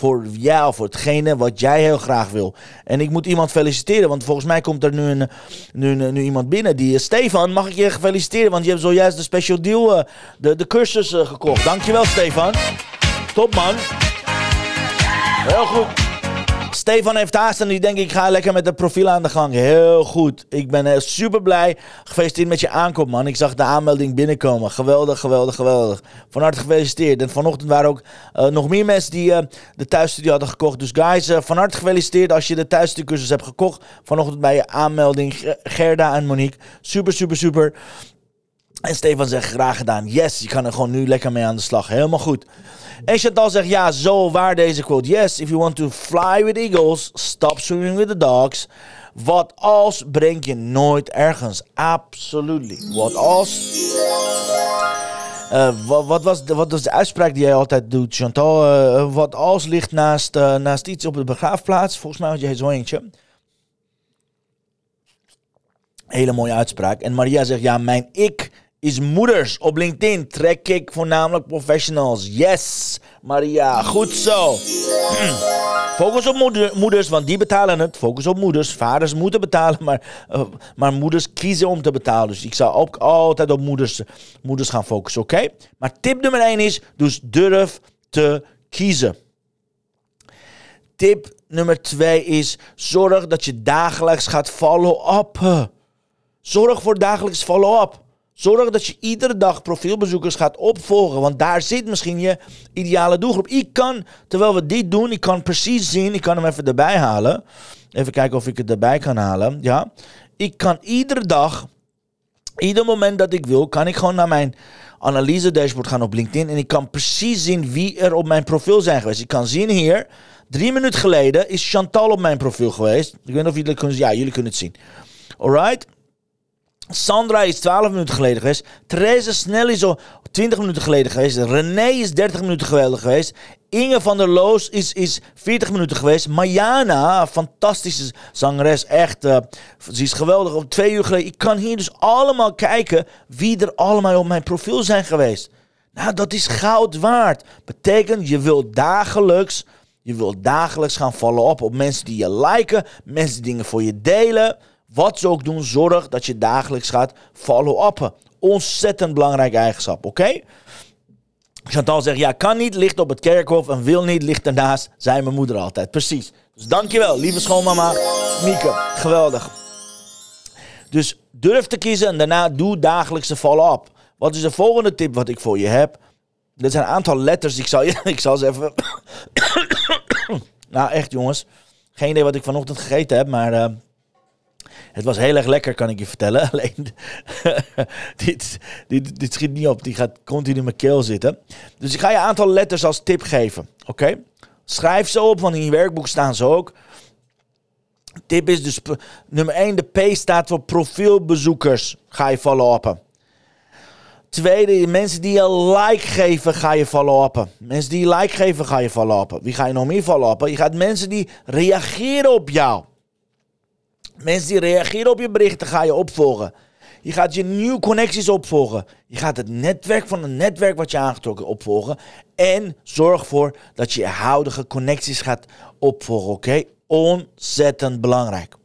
Voor jou, voor hetgene wat jij heel graag wil. En ik moet iemand feliciteren, want volgens mij komt er nu, een, nu, nu iemand binnen. Die is Stefan, mag ik je feliciteren? Want je hebt zojuist de special deal, eh, de, de cursus eh, gekocht. Dankjewel, Stefan. Top, man. Heel goed. Stefan heeft haast en die denkt ik ga lekker met het profiel aan de gang. Heel goed. Ik ben eh, super blij. Gefeliciteerd met je aankoop, man. Ik zag de aanmelding binnenkomen. Geweldig, geweldig, geweldig. Van harte gefeliciteerd. En vanochtend waren ook eh, nog meer mensen die eh, de thuisstudie hadden gekocht. Dus guys, van harte gefeliciteerd als je de thuisstudiecursus hebt gekocht. Vanochtend bij je aanmelding. Ge- Gerda en Monique. Super, super, super. En Stefan zegt graag gedaan. Yes, je kan er gewoon nu lekker mee aan de slag. Helemaal goed. En Chantal zegt ja, zo waar deze quote. Yes, if you want to fly with eagles, stop swimming with the dogs. Wat als brengt je nooit ergens. Absolutely. Wat als. Eh, wat, was de, wat was de uitspraak die jij altijd doet, Chantal? Eh, wat als ligt naast, naast iets op de begraafplaats? Volgens mij had jij zo eentje. Hele mooie uitspraak. En Maria zegt, ja, mijn ik is moeders. Op LinkedIn trek ik voornamelijk professionals. Yes, Maria, goed zo. Focus op moeder- moeders, want die betalen het. Focus op moeders. Vaders moeten betalen, maar, eh, maar moeders kiezen om te betalen. Dus ik zou ook altijd op moeders, moeders gaan focussen, oké? Maar tip nummer 1 is, dus durf te kiezen. Tip nummer 2 is, zorg dat je dagelijks gaat follow-up. Zorg voor dagelijks follow-up. Zorg dat je iedere dag profielbezoekers gaat opvolgen. Want daar zit misschien je ideale doelgroep. Ik kan, terwijl we dit doen, ik kan precies zien. Ik kan hem even erbij halen. Even kijken of ik het erbij kan halen. Ja. Ik kan iedere dag, ieder moment dat ik wil, kan ik gewoon naar mijn analyse dashboard gaan op LinkedIn. En ik kan precies zien wie er op mijn profiel zijn geweest. Ik kan zien hier, drie minuten geleden is Chantal op mijn profiel geweest. Ik weet niet of jullie kunnen zien. Ja, jullie kunnen het zien. Alright. Sandra is 12 minuten geleden geweest. Therese Snel is al 20 minuten geleden geweest. René is 30 minuten geweldig geweest. Inge van der Loos is, is 40 minuten geweest. Mayana, fantastische zangeres, echt. eh, ze is geweldig. Op twee uur geleden. Ik kan hier dus allemaal kijken wie er allemaal op mijn profiel zijn geweest. Nou, dat is goud waard. Betekent, je wilt dagelijks, je wilt dagelijks gaan vallen op op mensen die je liken, mensen die dingen voor je delen. Wat ze ook doen, zorg dat je dagelijks gaat follow-uppen. Ontzettend belangrijk eigenschap, oké? Chantal zegt, ja, kan niet, ligt op het kerkhof en wil niet, ligt ernaast, zei mijn moeder altijd. Precies. Dus dankjewel, lieve schoonmama Mieke. Geweldig. Dus durf te kiezen en daarna doe dagelijkse follow-up. Wat is de volgende tip wat ik voor je heb? Dit zijn een aantal letters, ik zal, ik zal ze even... nou, echt jongens. Geen idee wat ik vanochtend gegeten heb, maar... eh, het was heel erg lekker, kan ik je vertellen. Alleen, dit, dit, dit schiet niet op. Die gaat continu in mijn keel zitten. Dus ik ga je een aantal letters als tip geven. Oké? Schrijf ze op, want in je werkboek staan ze ook. Tip is dus nummer 1. De P staat voor profielbezoekers. Ga je follow-uppen. Tweede, mensen die je like geven, ga je follow-uppen. Mensen die je like geven, ga je follow-uppen. Wie ga je nog meer follow-uppen? Je gaat mensen die reageren op jou. Mensen die reageren op je berichten ga je opvolgen. Je gaat je nieuwe connecties opvolgen. Je gaat het netwerk van een netwerk wat je aangetrokken opvolgen. En zorg ervoor dat je je huidige connecties gaat opvolgen. Oké? Ontzettend belangrijk.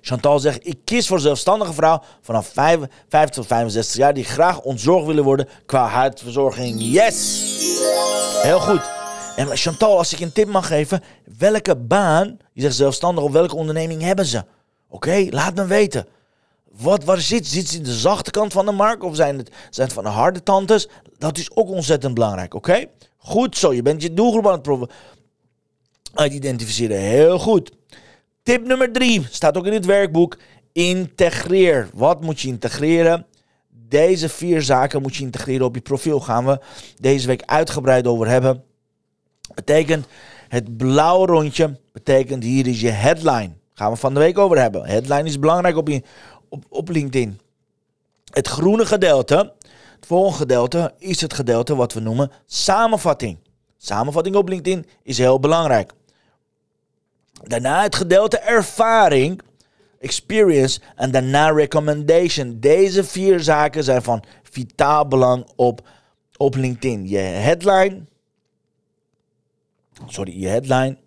Chantal zegt, ik kies voor zelfstandige vrouw vanaf 5, 50 tot 65 jaar die graag ontzorgd willen worden qua huidverzorging. Yes! Heel goed. En Chantal, als ik een tip mag geven, welke baan, je zegt zelfstandig, of welke onderneming hebben ze? Oké, laat me weten. Wat, waar zit? Zit ze in de zachte kant van de markt of zijn het, zijn het van de harde tantes? Dat is ook ontzettend belangrijk, oké? Goed zo, je bent je doelgroep aan het pro- aan het identificeren. Heel goed. Tip nummer drie staat ook in het werkboek. Integreer. Wat moet je integreren? Deze vier zaken moet je integreren op je profiel. Gaan we deze week uitgebreid over hebben. Betekent het blauwe rondje, betekent hier is je headline. Gaan we van de week over hebben. Headline is belangrijk op, je, op, op LinkedIn. Het groene gedeelte, het volgende gedeelte, is het gedeelte wat we noemen samenvatting. Samenvatting op LinkedIn is heel belangrijk. Daarna het gedeelte ervaring, experience en daarna recommendation. Deze vier zaken zijn van vitaal belang op, op LinkedIn. Je headline, sorry, je headline,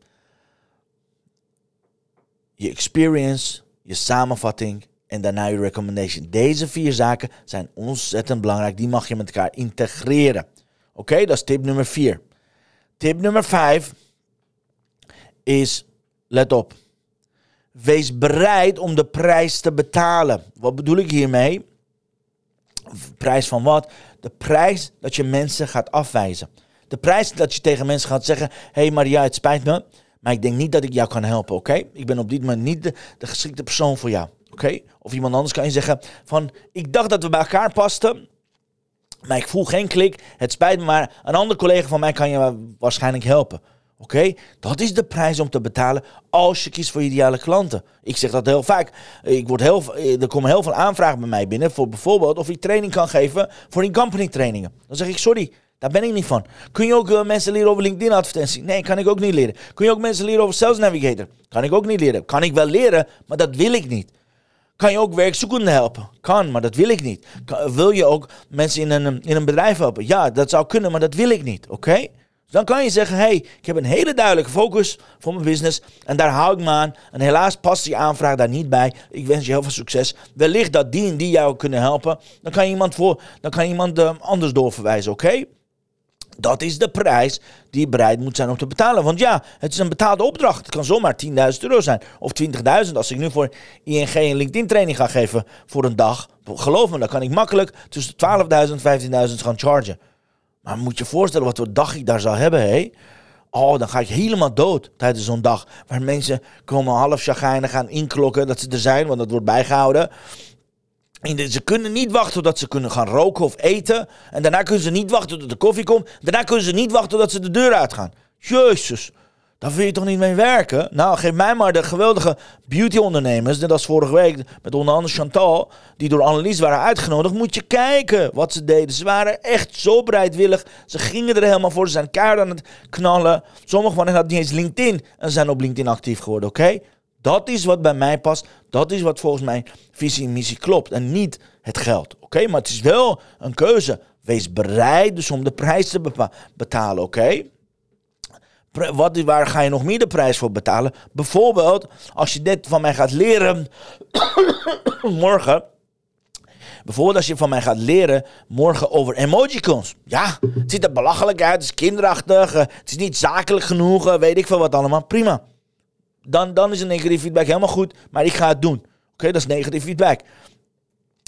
je experience, je samenvatting en daarna je recommendation. Deze vier zaken zijn ontzettend belangrijk. Die mag je met elkaar integreren. Oké, dat is tip nummer vier. Tip nummer vijf is, let op, wees bereid om de prijs te betalen. Wat bedoel ik hiermee? Prijs van wat? De prijs dat je mensen gaat afwijzen. De prijs dat je tegen mensen gaat zeggen: Hé hey Maria, het spijt me, maar ik denk niet dat ik jou kan helpen, oké? Ik ben op dit moment niet de, geschikte persoon voor jou, oké? Of iemand anders kan je zeggen: van, Ik dacht dat we bij elkaar pasten, maar ik voel geen klik. Het spijt me, maar een andere collega van mij kan je waarschijnlijk helpen. Oké, dat is de prijs om te betalen als je kiest voor ideale klanten. Ik zeg dat heel vaak. Ik word heel, er komen heel veel aanvragen bij mij binnen voor bijvoorbeeld of ik training kan geven voor in company trainingen. Dan zeg ik sorry, daar ben ik niet van. Kun je ook eh, mensen leren over LinkedIn advertentie? Nee, kan ik ook niet leren. Kun je ook mensen leren over Sales Navigator? Kan ik ook niet leren. Kan ik wel leren, maar dat wil ik niet. Kan je ook werkzoekenden helpen? Kan, maar dat wil ik niet. Wil je ook mensen in een, in een bedrijf helpen? Ja, dat zou kunnen, maar dat wil ik niet. Oké? Dus dan kan je zeggen, hey, ik heb een hele duidelijke focus voor mijn business en daar hou ik me aan. En helaas past die aanvraag daar niet bij. Ik wens je heel veel succes. Wellicht dat die en die jou kunnen helpen. Dan kan je iemand, voor, dan kan iemand eh, anders doorverwijzen, oké? Dat is de prijs die je bereid moet zijn om te betalen. Want ja, het is een betaalde opdracht. Het kan zomaar 10.000 euro zijn. Of 20.000. Als ik nu voor ING een LinkedIn training ga geven voor een dag. Geloof me, dan kan ik makkelijk tussen 12.000 en 15.000 gaan chargen. Maar moet je voorstellen wat voor dag ik daar zou hebben, hé? Oh, dan ga ik helemaal dood tijdens zo'n dag. Waar mensen komen half chagrijnig gaan inklokken dat ze er zijn, want dat wordt bijgehouden. Ze kunnen niet wachten totdat ze kunnen gaan roken of eten. En daarna kunnen ze niet wachten tot de koffie komt. Daarna kunnen ze niet wachten totdat ze de deur uitgaan. Jezus. Daar wil je toch niet mee werken? Nou, geef mij maar de geweldige beauty-ondernemers. Net als vorige week met onder andere Chantal. Die door Annelies waren uitgenodigd. Moet je kijken wat ze deden. Ze waren echt zo bereidwillig. Ze gingen er helemaal voor. Ze zijn keihard aan het knallen. Sommigen van hen hadden niet eens LinkedIn. En zijn op LinkedIn actief geworden, oké? Dat is wat bij mij past. Dat is wat volgens mijn visie en missie klopt. En niet het geld, oké? Maar het is wel een keuze. Wees bereid dus om de prijs te betalen, oké? Waar ga je nog meer de prijs voor betalen? Bijvoorbeeld, als je dit van mij gaat leren morgen. Bijvoorbeeld als je van mij gaat leren morgen over emojicons. Ja, het ziet er belachelijk uit, het is kinderachtig, eh, het is niet zakelijk genoeg, eh, weet ik veel wat allemaal. Prima. Dan, dan is een negatieve feedback helemaal goed, maar ik ga het doen. Oké, dat is negatieve feedback.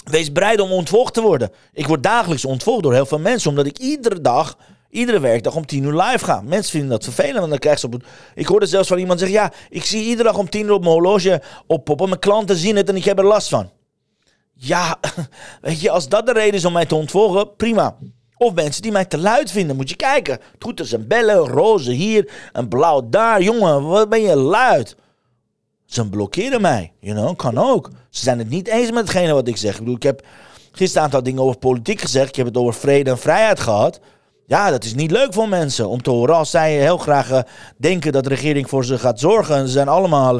Wees bereid om ontvolgd te worden. Ik word dagelijks ontvolgd door heel veel mensen, omdat ik iedere dag, iedere werkdag om 10 uur live ga. Mensen vinden dat vervelend, want dan krijg ze op. Ik hoorde zelfs van iemand zeggen, ja, ik zie iedere dag om 10 uur op mijn horloge oppoppen. Mijn klanten zien het en ik heb er last van. Ja, weet je, als dat de reden is om mij te ontvolgen, prima. Of mensen die mij te luid vinden, moet je kijken. Toeters en bellen, roze hier, een blauw daar. Jongen, wat ben je luid? Ze blokkeren mij, you know, kan ook. Ze zijn het niet eens met hetgene wat ik zeg. Ik bedoel, ik heb gisteren een aantal dingen over politiek gezegd. Ik heb het over vrede en vrijheid gehad. Ja, dat is niet leuk voor mensen om te horen. Als zij heel graag eh, denken dat de regering voor ze gaat zorgen. En ze zijn allemaal,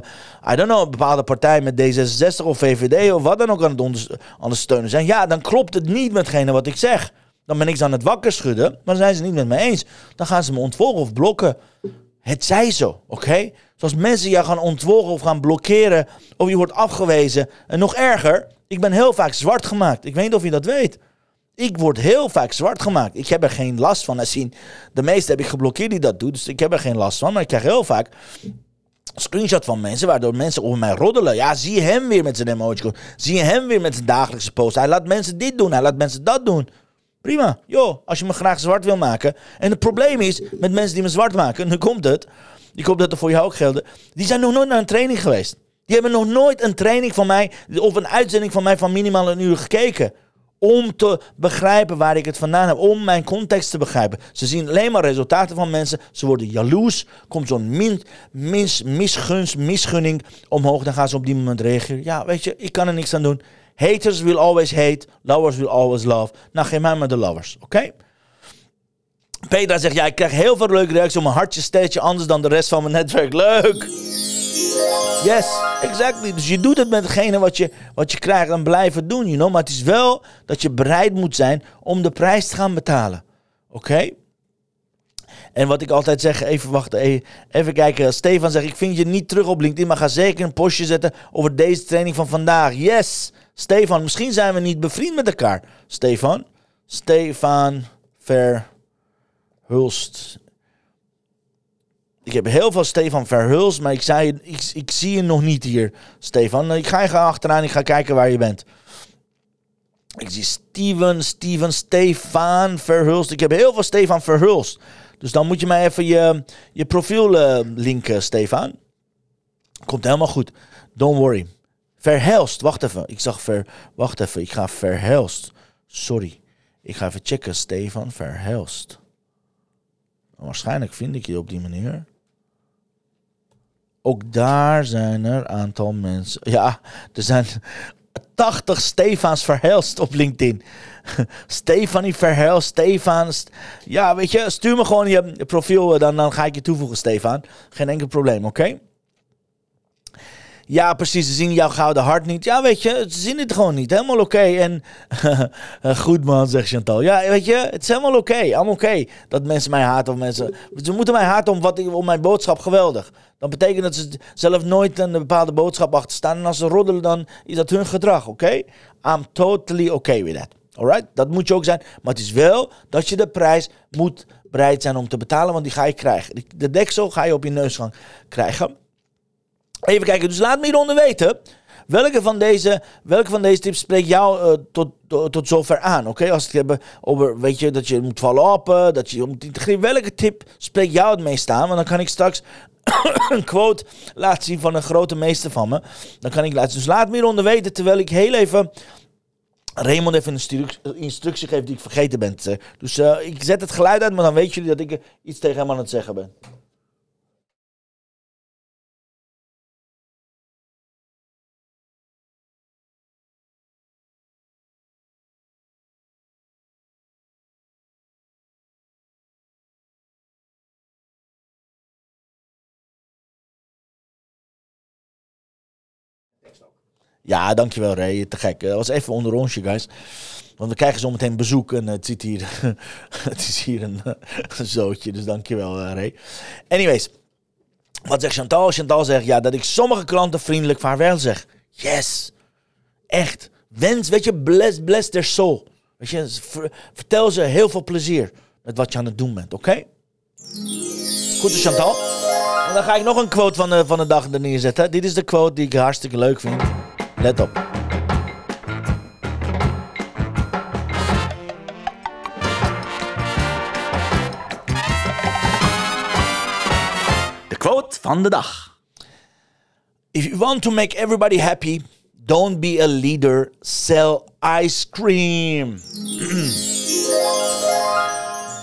I don't know, een bepaalde partij met D66 of VVD of wat dan ook aan het onders- ondersteunen zijn. Ja, dan klopt het niet met wat ik zeg. Dan ben ik aan het wakker schudden, maar zijn ze niet met me eens. Dan gaan ze me ontvolgen of blokken. Het zij zo, oké? Zoals mensen jou gaan ontvolgen of gaan blokkeren, of je wordt afgewezen. En nog erger, ik ben heel vaak zwart gemaakt. Ik weet niet of je dat weet. Ik word heel vaak zwart gemaakt. Ik heb er geen last van. En zien, de meeste heb ik geblokkeerd die dat doen, dus ik heb er geen last van. Maar ik krijg heel vaak screenshot van mensen, waardoor mensen over mij roddelen. Ja, zie je hem weer met zijn emoji. Zie je hem weer met zijn dagelijkse post. Hij laat mensen dit doen, hij laat mensen dat doen. Prima, joh, als je me graag zwart wil maken. En het probleem is, met mensen die me zwart maken, nu komt het. Die komt dat er voor jou ook gelden. Die zijn nog nooit naar een training geweest. Die hebben nog nooit een training van mij, of een uitzending van mij van minimaal een uur gekeken. Om te begrijpen waar ik het vandaan heb. Om mijn context te begrijpen. Ze zien alleen maar resultaten van mensen. Ze worden jaloers. Komt zo'n min, mis, misgunst, misgunning omhoog. Dan gaan ze op die moment reageren. Ja, weet je, ik kan er niks aan doen. Haters will always hate. Lovers will always love. Nou, geef mij de lovers, oké? Petra zegt, ja, ik krijg heel veel leuke reacties op mijn hartje steeds anders dan de rest van mijn netwerk. Leuk! Yes, exactly. Dus je doet het met hetgene wat je, wat je krijgt en blijven doen, you know. Maar het is wel dat je bereid moet zijn om de prijs te gaan betalen. Oké? En wat ik altijd zeg, even wachten, even, even kijken. Stefan zegt, ik vind je niet terug op LinkedIn, maar ga zeker een postje zetten over deze training van vandaag. Yes, Stefan, misschien zijn we niet bevriend met elkaar. Stefan, Stefan Verhulst. Ik heb heel veel Stefan Verhulst, maar ik, zei, ik, zie je nog niet hier, Stefan. Ik ga je achteraan, ik ga kijken waar je bent. Ik zie Steven, Steven, Stefan Verhulst. Ik heb heel veel Stefan Verhulst. Dus dan moet je mij even je, je profiel eh, linken, Stefan. Komt helemaal goed. Don't worry. Verhelst, wacht even. Ik zag ver... Wacht even, ik ga Verhelst. Sorry. Ik ga even checken, Stefan Verhelst. Waarschijnlijk vind ik je op die manier. Ook daar zijn er een aantal mensen. Ja, er zijn 80 Stefans Verhelst op LinkedIn. Stefanie Verhelst, Stefan. St- Ja, weet je, stuur me gewoon je profiel, eh, dan, dan ga ik je toevoegen, Stefan. Geen enkel probleem, oké? Ja, precies. Ze zien jouw gouden hart niet. Ja, weet je, ze zien het gewoon niet. Helemaal oké. En goed man, zegt Chantal. Ja, weet je, het is helemaal oké. Allemaal oké dat mensen mij haten. Of mensen, ze moeten mij haten om, wat, om mijn boodschap geweldig. Dan betekent dat ze zelf nooit een bepaalde boodschap achter staan. En als ze roddelen, dan is dat hun gedrag, oké? I'm totally okay with that. Alright? Dat moet je ook zijn. Maar het is wel dat je de prijs moet bereid zijn om te betalen. Want die ga je krijgen. De deksel ga je op je neus gaan krijgen. Even kijken, dus laat me hieronder weten. Welke van deze, welke van deze tips spreekt jou eh, tot, tot, tot zover aan? Oké, als het hebben over, weet je, dat je moet vallen op, eh, dat je moet integreren. Welke tip spreekt jou het meest aan? Want dan kan ik straks een quote laten zien van een grote meester van me. Dan kan ik laten Dus laat me hieronder weten, terwijl ik heel even... Raymond even een instru- instructie geeft die ik vergeten ben. Dus eh, ik zet het geluid uit, maar dan weten jullie dat ik iets tegen hem aan het zeggen ben. Ja, dankjewel Ray. Te gek. Dat was even onder onsje, guys. Want we krijgen zo meteen bezoek en het, zit hier, het is hier een, een zootje. Dus dankjewel Ray. Anyways, wat zegt Chantal? Chantal zegt ja, dat ik sommige klanten vriendelijk vaarwel zeg. Yes. Echt. Wens, weet je, bless, bless their soul. Weet je, ver- vertel ze heel veel plezier met wat je aan het doen bent, oké? Goed, dus Chantal. En dan ga ik nog een quote van de, van de dag er neerzetten. Dit is de quote die ik hartstikke leuk vind. Let op. De quote van de dag. If you want to make everybody happy, don't be a leader, sell ice cream.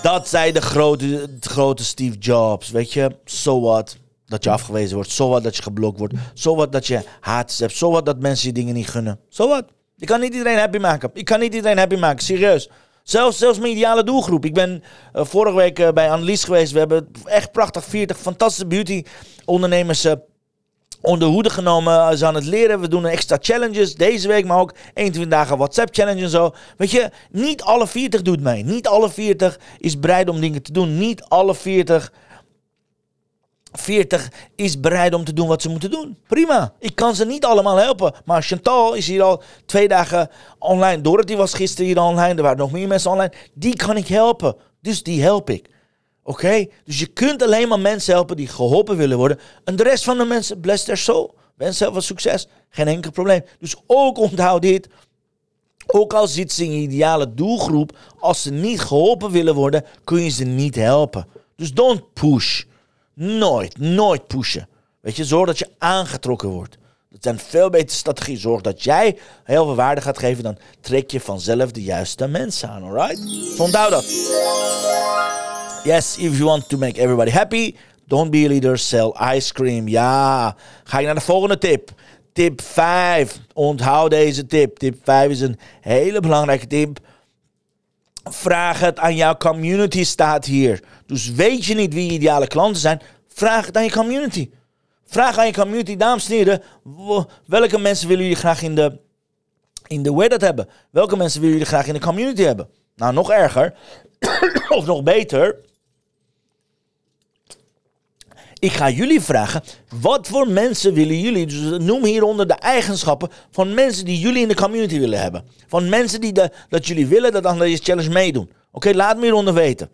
Dat zei de grote, de grote Steve Jobs. Weet je, so what? Dat je afgewezen wordt. So what dat je geblokt wordt. So what dat je haat hebt. So what dat mensen je dingen niet gunnen. So what? Je kan niet iedereen happy maken. Ik kan niet iedereen happy maken, serieus. Zelfs, zelfs mijn ideale doelgroep. Ik ben eh, vorige week eh, bij Annelies geweest. We hebben echt prachtig 40 fantastische beauty ondernemers eh, onder hoede genomen. Ze aan het leren. We doen extra challenges deze week, maar ook 21 dagen WhatsApp challenge en zo. Weet je, niet alle 40 doet mee. Niet alle 40 is bereid om dingen te doen. Niet alle 40, 40 is bereid om te doen wat ze moeten doen. Prima. Ik kan ze niet allemaal helpen. Maar Chantal is hier al twee dagen online. Dorothy was gisteren hier online. Er waren nog meer mensen online. Die kan ik helpen. Dus die help ik. Oké? Dus je kunt alleen maar mensen helpen die geholpen willen worden. En de rest van de mensen, bless their soul. Wens zelf wat succes. Geen enkel probleem. Dus ook onthoud dit. Ook al zit ze in je ideale doelgroep, als ze niet geholpen willen worden, kun je ze niet helpen. Dus don't push. Nooit, nooit pushen. Weet je, zorg dat je aangetrokken wordt. Dat zijn veel betere strategieën. Zorg dat jij heel veel waarde gaat geven, dan trek je vanzelf de juiste mensen aan, alright? Onthoud dat. Yes, if you want to make everybody happy, don't be a leader, sell ice cream. Ja, ga ik naar de volgende tip. Tip 5. Onthoud deze tip. Tip 5 is een hele belangrijke tip. Vraag het aan jouw community staat hier. Dus weet je niet wie je ideale klanten zijn, vraag het aan je community. Vraag aan je community, dames en heren, welke mensen willen jullie graag in de, in de Reddit hebben? Welke mensen willen jullie graag in de community hebben? Nou, nog erger, of nog beter, ik ga jullie vragen, wat voor mensen willen jullie, dus noem hieronder de eigenschappen van mensen die jullie in de community willen hebben. Van mensen die dat jullie willen dat aan deze challenge meedoen. Oké, laat me hieronder weten.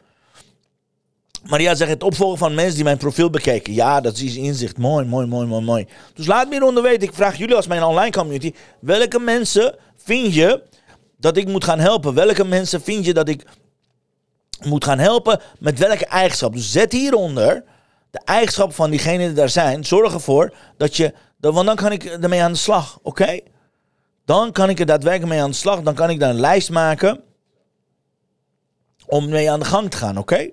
Maria zegt het opvolgen van mensen die mijn profiel bekeken. Ja, dat is inzicht. Mooi, mooi, mooi, mooi, mooi. Dus laat me hieronder weten. Ik vraag jullie als mijn online community. Welke mensen vind je dat ik moet gaan helpen? Welke mensen vind je dat ik moet gaan helpen? Met welke eigenschap? Dus zet hieronder de eigenschappen van diegenen die daar zijn. Zorg ervoor dat je... Dat, want dan kan ik ermee aan de slag. Oké? Dan kan ik er daadwerkelijk mee aan de slag. Dan kan ik daar een lijst maken. Om mee aan de gang te gaan. Oké?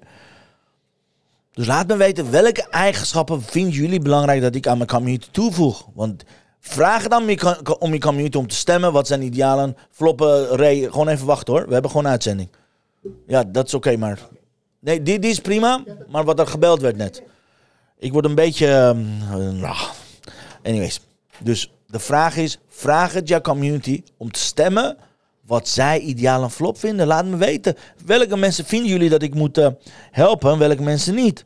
Dus laat me weten welke eigenschappen vinden jullie belangrijk dat ik aan mijn community toevoeg. Want vraag co- om je community om te stemmen. Wat zijn idealen? Floppen, Ray, gewoon even wachten hoor. We hebben gewoon een uitzending. Ja, dat is oké, maar... Nee, die, die is prima, maar wat er gebeld werd net. Ik word een beetje... ehm, eh, nou, anyways. Dus de vraag is, vraag het jouw community om te stemmen wat zij ideaal een flop vinden. Laat me weten. Welke mensen vinden jullie dat ik moet eh, helpen en welke mensen niet?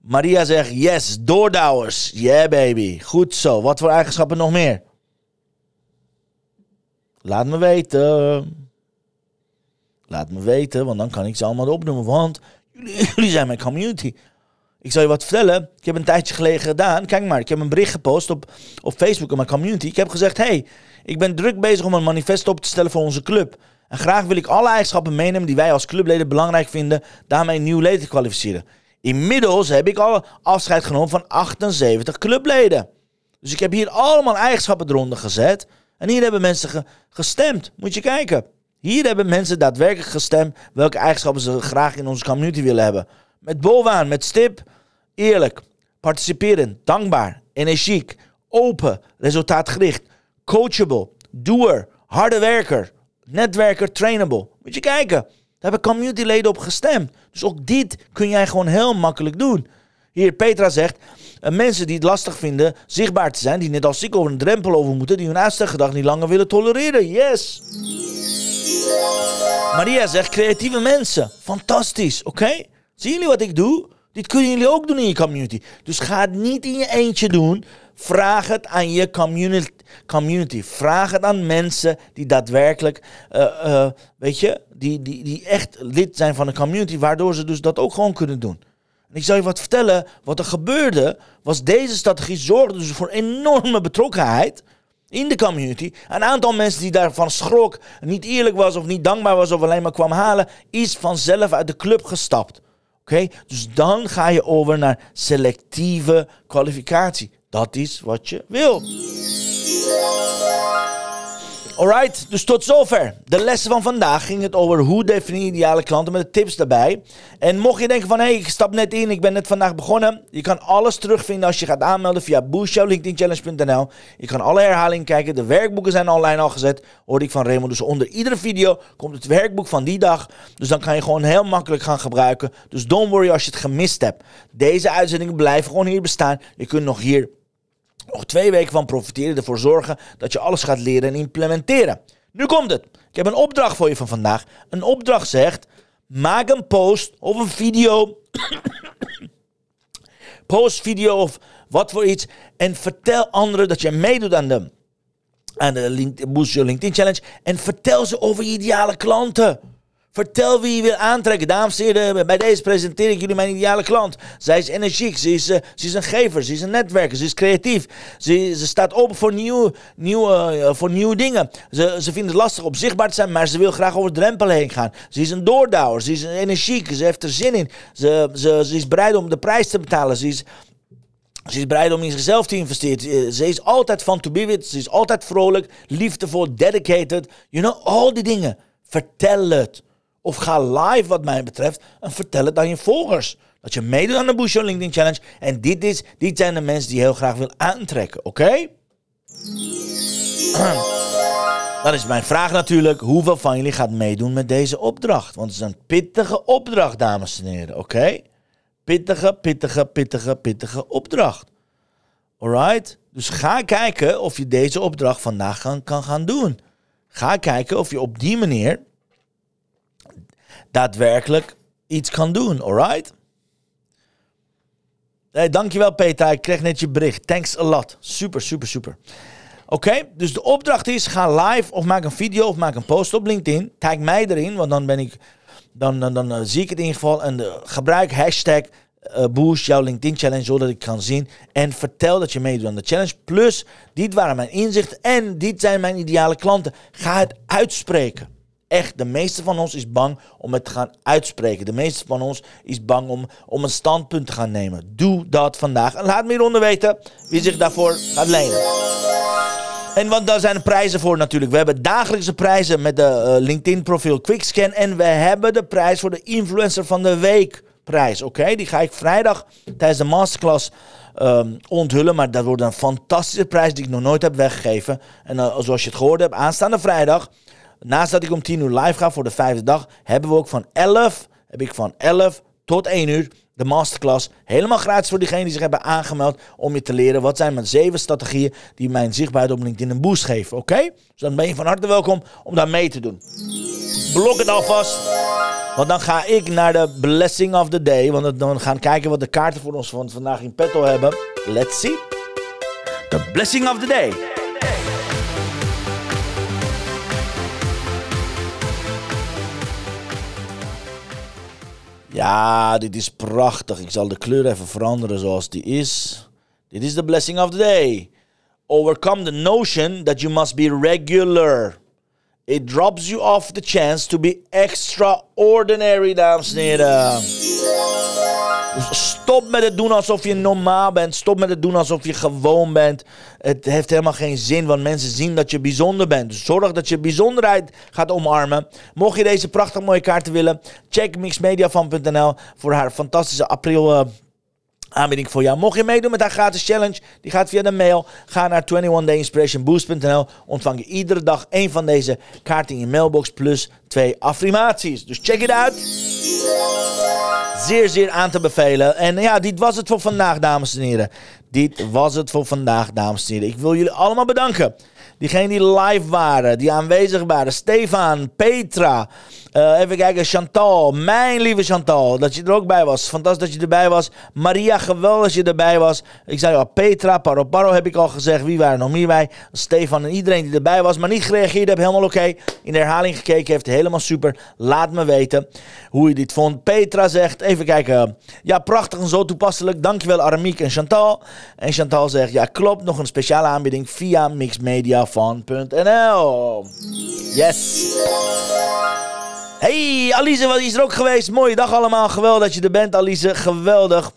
Maria zegt, yes, doordouwers. Yeah, baby. Goed zo. Wat voor eigenschappen nog meer? Laat me weten. Laat me weten, want dan kan ik ze allemaal opnoemen. Want jullie, zijn mijn community. Ik zal je wat vertellen. Ik heb een tijdje geleden gedaan. Kijk maar, ik heb een bericht gepost op, op Facebook in mijn community. Ik heb gezegd, hey, ik ben druk bezig om een manifest op te stellen voor onze club. En graag wil ik alle eigenschappen meenemen die wij als clubleden belangrijk vinden. Daarmee nieuw lid te kwalificeren. Inmiddels heb ik al afscheid genomen van 78 clubleden. Dus ik heb hier allemaal eigenschappen eronder gezet. En hier hebben mensen ge- gestemd. Moet je kijken. Hier hebben mensen daadwerkelijk gestemd welke eigenschappen ze graag in onze community willen hebben. Met bolwaan, met stip, eerlijk, participerend, dankbaar, energiek, open, resultaatgericht, coachable, doer, harde werker, netwerker, trainable. Moet je kijken. Daar hebben communityleden op gestemd. Dus ook dit kun jij gewoon heel makkelijk doen. Hier, Petra zegt, mensen die het lastig vinden zichtbaar te zijn, die net als ik over een drempel over moeten, die hun uitstelgedrag niet langer willen tolereren. Yes! Maria zegt creatieve mensen. Fantastisch, oké? Zien jullie wat ik doe? Dit kunnen jullie ook doen in je community. Dus ga het niet in je eentje doen. Vraag het aan je community. community. Vraag het aan mensen die daadwerkelijk, eh, eh, weet je, die, die, die echt lid zijn van de community, waardoor ze dus dat ook gewoon kunnen doen. En ik zal je wat vertellen, wat er gebeurde, was deze strategie zorgde dus voor enorme betrokkenheid in de community. Een aantal mensen die daarvan schrok, niet eerlijk was of niet dankbaar was of alleen maar kwam halen, is vanzelf uit de club gestapt. Oké, dus dan ga je over naar selectieve kwalificatie. Dat is wat je wil. Alright, dus tot zover. De lessen van vandaag ging het over hoe definieer ideale klanten met de tips daarbij. En mocht je denken van hé, hey, ik stap net in, ik ben net vandaag begonnen. Je kan alles terugvinden als je gaat aanmelden via boostshowlinkedinchallenge.nl. Je kan alle herhalingen kijken, de werkboeken zijn online al gezet, hoorde ik van Raymond. Dus onder iedere video komt het werkboek van die dag. Dus dan kan je gewoon heel makkelijk gaan gebruiken. Dus don't worry als je het gemist hebt. Deze uitzendingen blijven gewoon hier bestaan. Je kunt nog hier nog twee weken van profiteren. Ervoor zorgen dat je alles gaat leren en implementeren. Nu komt het. Ik heb een opdracht voor je van vandaag. Een opdracht zegt: maak een post of een video. post, video of wat voor iets. En vertel anderen dat je meedoet aan de, aan de Boost LinkedIn Challenge. En vertel ze over je ideale klanten. Vertel wie je wil aantrekken. Dames en heren, bij deze presenteer ik jullie mijn ideale klant. Zij is energiek, ze is, uh, ze is een gever, ze is een netwerker, ze is creatief. Ze, ze staat open voor, nieuw, nieuwe, uh, voor nieuwe dingen. Ze, ze vindt het lastig om zichtbaar te zijn, maar ze wil graag over drempel heen gaan. Ze is een doordouwer, ze is energiek, ze heeft er zin in. Ze, ze, ze is bereid om de prijs te betalen. Ze is, ze is bereid om in zichzelf te investeren. Ze is altijd van to be with. Ze is altijd vrolijk, liefdevol, dedicated. You know, al die dingen. Vertel het. Of ga live wat mij betreft en vertel het aan je volgers. Dat je meedoet aan de Your LinkedIn Challenge. En dit, is, dit zijn de mensen die je heel graag wil aantrekken, oké? Dan is mijn vraag natuurlijk, hoeveel van jullie gaat meedoen met deze opdracht? Want het is een pittige opdracht, dames en heren, oké? Pittige, pittige, pittige, pittige opdracht. Alright? Dus ga kijken of je deze opdracht vandaag kan gaan doen. Ga kijken of je op die manier daadwerkelijk iets kan doen, alright? Hey, dankjewel Peter, ik kreeg net je bericht. Thanks a lot. Super, super, super. Oké, dus de opdracht is: ga live of maak een video of maak een post op LinkedIn. Tag mij erin, want dan ben ik, dan, dan, dan, uh, zie ik het in ieder geval. En uh, gebruik hashtag uh, boost jouw LinkedIn challenge, zodat ik kan zien. En vertel dat je meedoet aan de challenge. Plus, dit waren mijn inzichten en dit zijn mijn ideale klanten. Ga het uitspreken echt, de meeste van ons is bang om het te gaan uitspreken. De meeste van ons is bang om, om een standpunt te gaan nemen. Doe dat vandaag. En laat me hieronder weten wie zich daarvoor gaat lenen. En want daar zijn prijzen voor natuurlijk. We hebben dagelijkse prijzen met de uh, LinkedIn profiel Quickscan. En we hebben de prijs voor de influencer van de week prijs. Oké, die ga ik vrijdag tijdens de masterclass um, onthullen. Maar dat wordt een fantastische prijs die ik nog nooit heb weggegeven. En uh, zoals je het gehoord hebt, aanstaande vrijdag Naast dat ik om 10 uur live ga voor de vijfde dag, hebben we ook van 11, heb ik van 11 tot 1 uur de masterclass. Helemaal gratis voor diegenen die zich hebben aangemeld om je te leren. Wat zijn mijn zeven strategieën die mijn zichtbaarheid op LinkedIn een boost geven. Oké? Dus dan ben je van harte welkom om daar mee te doen. Blok het alvast. Want dan ga ik naar de blessing of the day. Want dan gaan kijken wat de kaarten voor ons van vandaag in petto hebben. Let's see. The blessing of the day. Ja, dit is prachtig. Ik zal de kleur even veranderen zoals die is. Dit is the blessing of the day. Overcome the notion that you must be regular. It drops you off the chance to be extraordinary, dames en heren. Stop met het doen alsof je normaal bent. Stop met het doen alsof je gewoon bent. Het heeft helemaal geen zin, want mensen zien dat je bijzonder bent. Dus zorg dat je bijzonderheid gaat omarmen. Mocht je deze prachtig mooie kaarten willen, check mixmediafan.nl voor haar fantastische april... Uh, aanbieding voor jou. Mocht je meedoen met haar gratis challenge, die gaat via de mail. Ga naar 21dayinspirationboost.nl. Ontvang je iedere dag één van deze kaarten in je mailbox plus twee affirmaties. Dus check it out. zeer, zeer aan te bevelen. En ja, dit was het voor vandaag, dames en heren. Dit was het voor vandaag, dames en heren. Ik wil jullie allemaal bedanken. Diegenen die live waren, die aanwezig waren. Stefan, Petra, eh, even kijken, Chantal, mijn lieve Chantal, dat je er ook bij was. Fantastisch dat je erbij was. Maria, geweldig dat je erbij was. Ik zei al, Petra, Paro Paro heb ik al gezegd. Wie waren er nog meer bij? Stefan en iedereen die erbij was, maar niet gereageerd heeft, helemaal oké. In de herhaling gekeken heeft, helemaal super. Laat me weten hoe je dit vond. Petra zegt, even kijken. Ja, prachtig en zo toepasselijk. Dankjewel Aramiek en Chantal. En Chantal zegt, ja klopt, nog een speciale aanbieding via mixmediafan.nl. Yes. Hey, Alice, wat is er ook geweest? Mooie dag allemaal. Geweldig dat je er bent, Alice. Geweldig.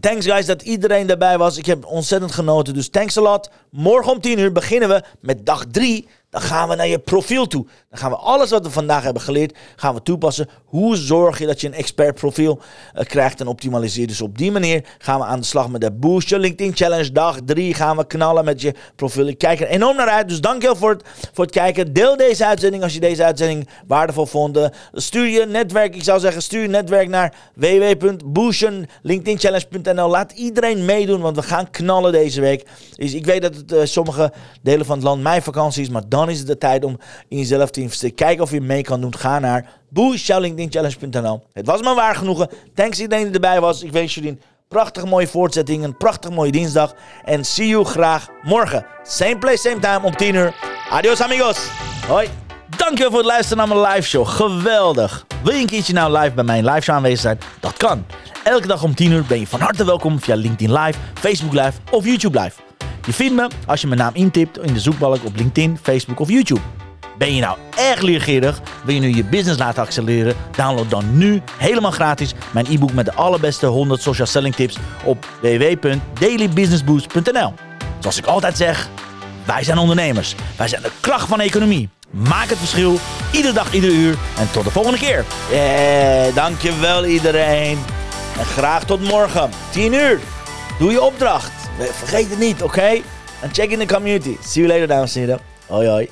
Thanks guys dat iedereen erbij was. Ik heb ontzettend genoten, dus thanks a lot. Morgen om 10 uur beginnen we met dag 3. Dan gaan we naar je profiel toe. Dan gaan we alles wat we vandaag hebben geleerd, gaan we toepassen. Hoe zorg je dat je een expert profiel eh, krijgt en optimaliseert. Dus op die manier gaan we aan de slag met de Boost LinkedIn Challenge. Dag 3 gaan we knallen met je profiel. Ik kijk er enorm naar uit. Dus dankjewel voor het, voor het kijken. Deel deze uitzending als je deze uitzending waardevol vond. Eh, Stuur je netwerk, ik zou zeggen, stuur je netwerk naar www.boostyourlinkedinchallenge.nl. Laat iedereen meedoen, want we gaan knallen deze week. Dus ik weet dat het eh, sommige delen van het land mijn vakantie is, maar is het de tijd om in jezelf te investeren. Kijk of je mee kan doen. Ga naar boostyourlinkedinchallenge.nl. Het was me waar genoegen. Thanks iedereen die erbij was. Ik wens jullie een prachtig mooie voortzetting, een prachtig mooie dinsdag. En see you graag morgen. Same place, same time om 10 uur. Adios amigos. Hoi. Dankjewel voor het luisteren naar mijn live show. Geweldig. Wil je een keertje nou live bij mijn live show aanwezig zijn? Dat kan. Elke dag om 10 uur ben je van harte welkom via LinkedIn Live, Facebook Live of YouTube Live. Je vindt me als je mijn naam intipt in de zoekbalk op LinkedIn, Facebook of YouTube. Ben je nou erg leergierig? Wil je nu je business laten accelereren? Download dan nu helemaal gratis mijn e-book met de allerbeste 100 social selling tips op www.dailybusinessboost.nl. Zoals ik altijd zeg, wij zijn ondernemers. Wij zijn de kracht van de economie. Maak het verschil, iedere dag, ieder uur. En tot de volgende keer. Yeah, dankjewel iedereen. En graag tot morgen, 10 uur. Doe je opdracht. Vergeet het niet, oké? En check in de community. See you later, dames en heren. Hoi, hoi.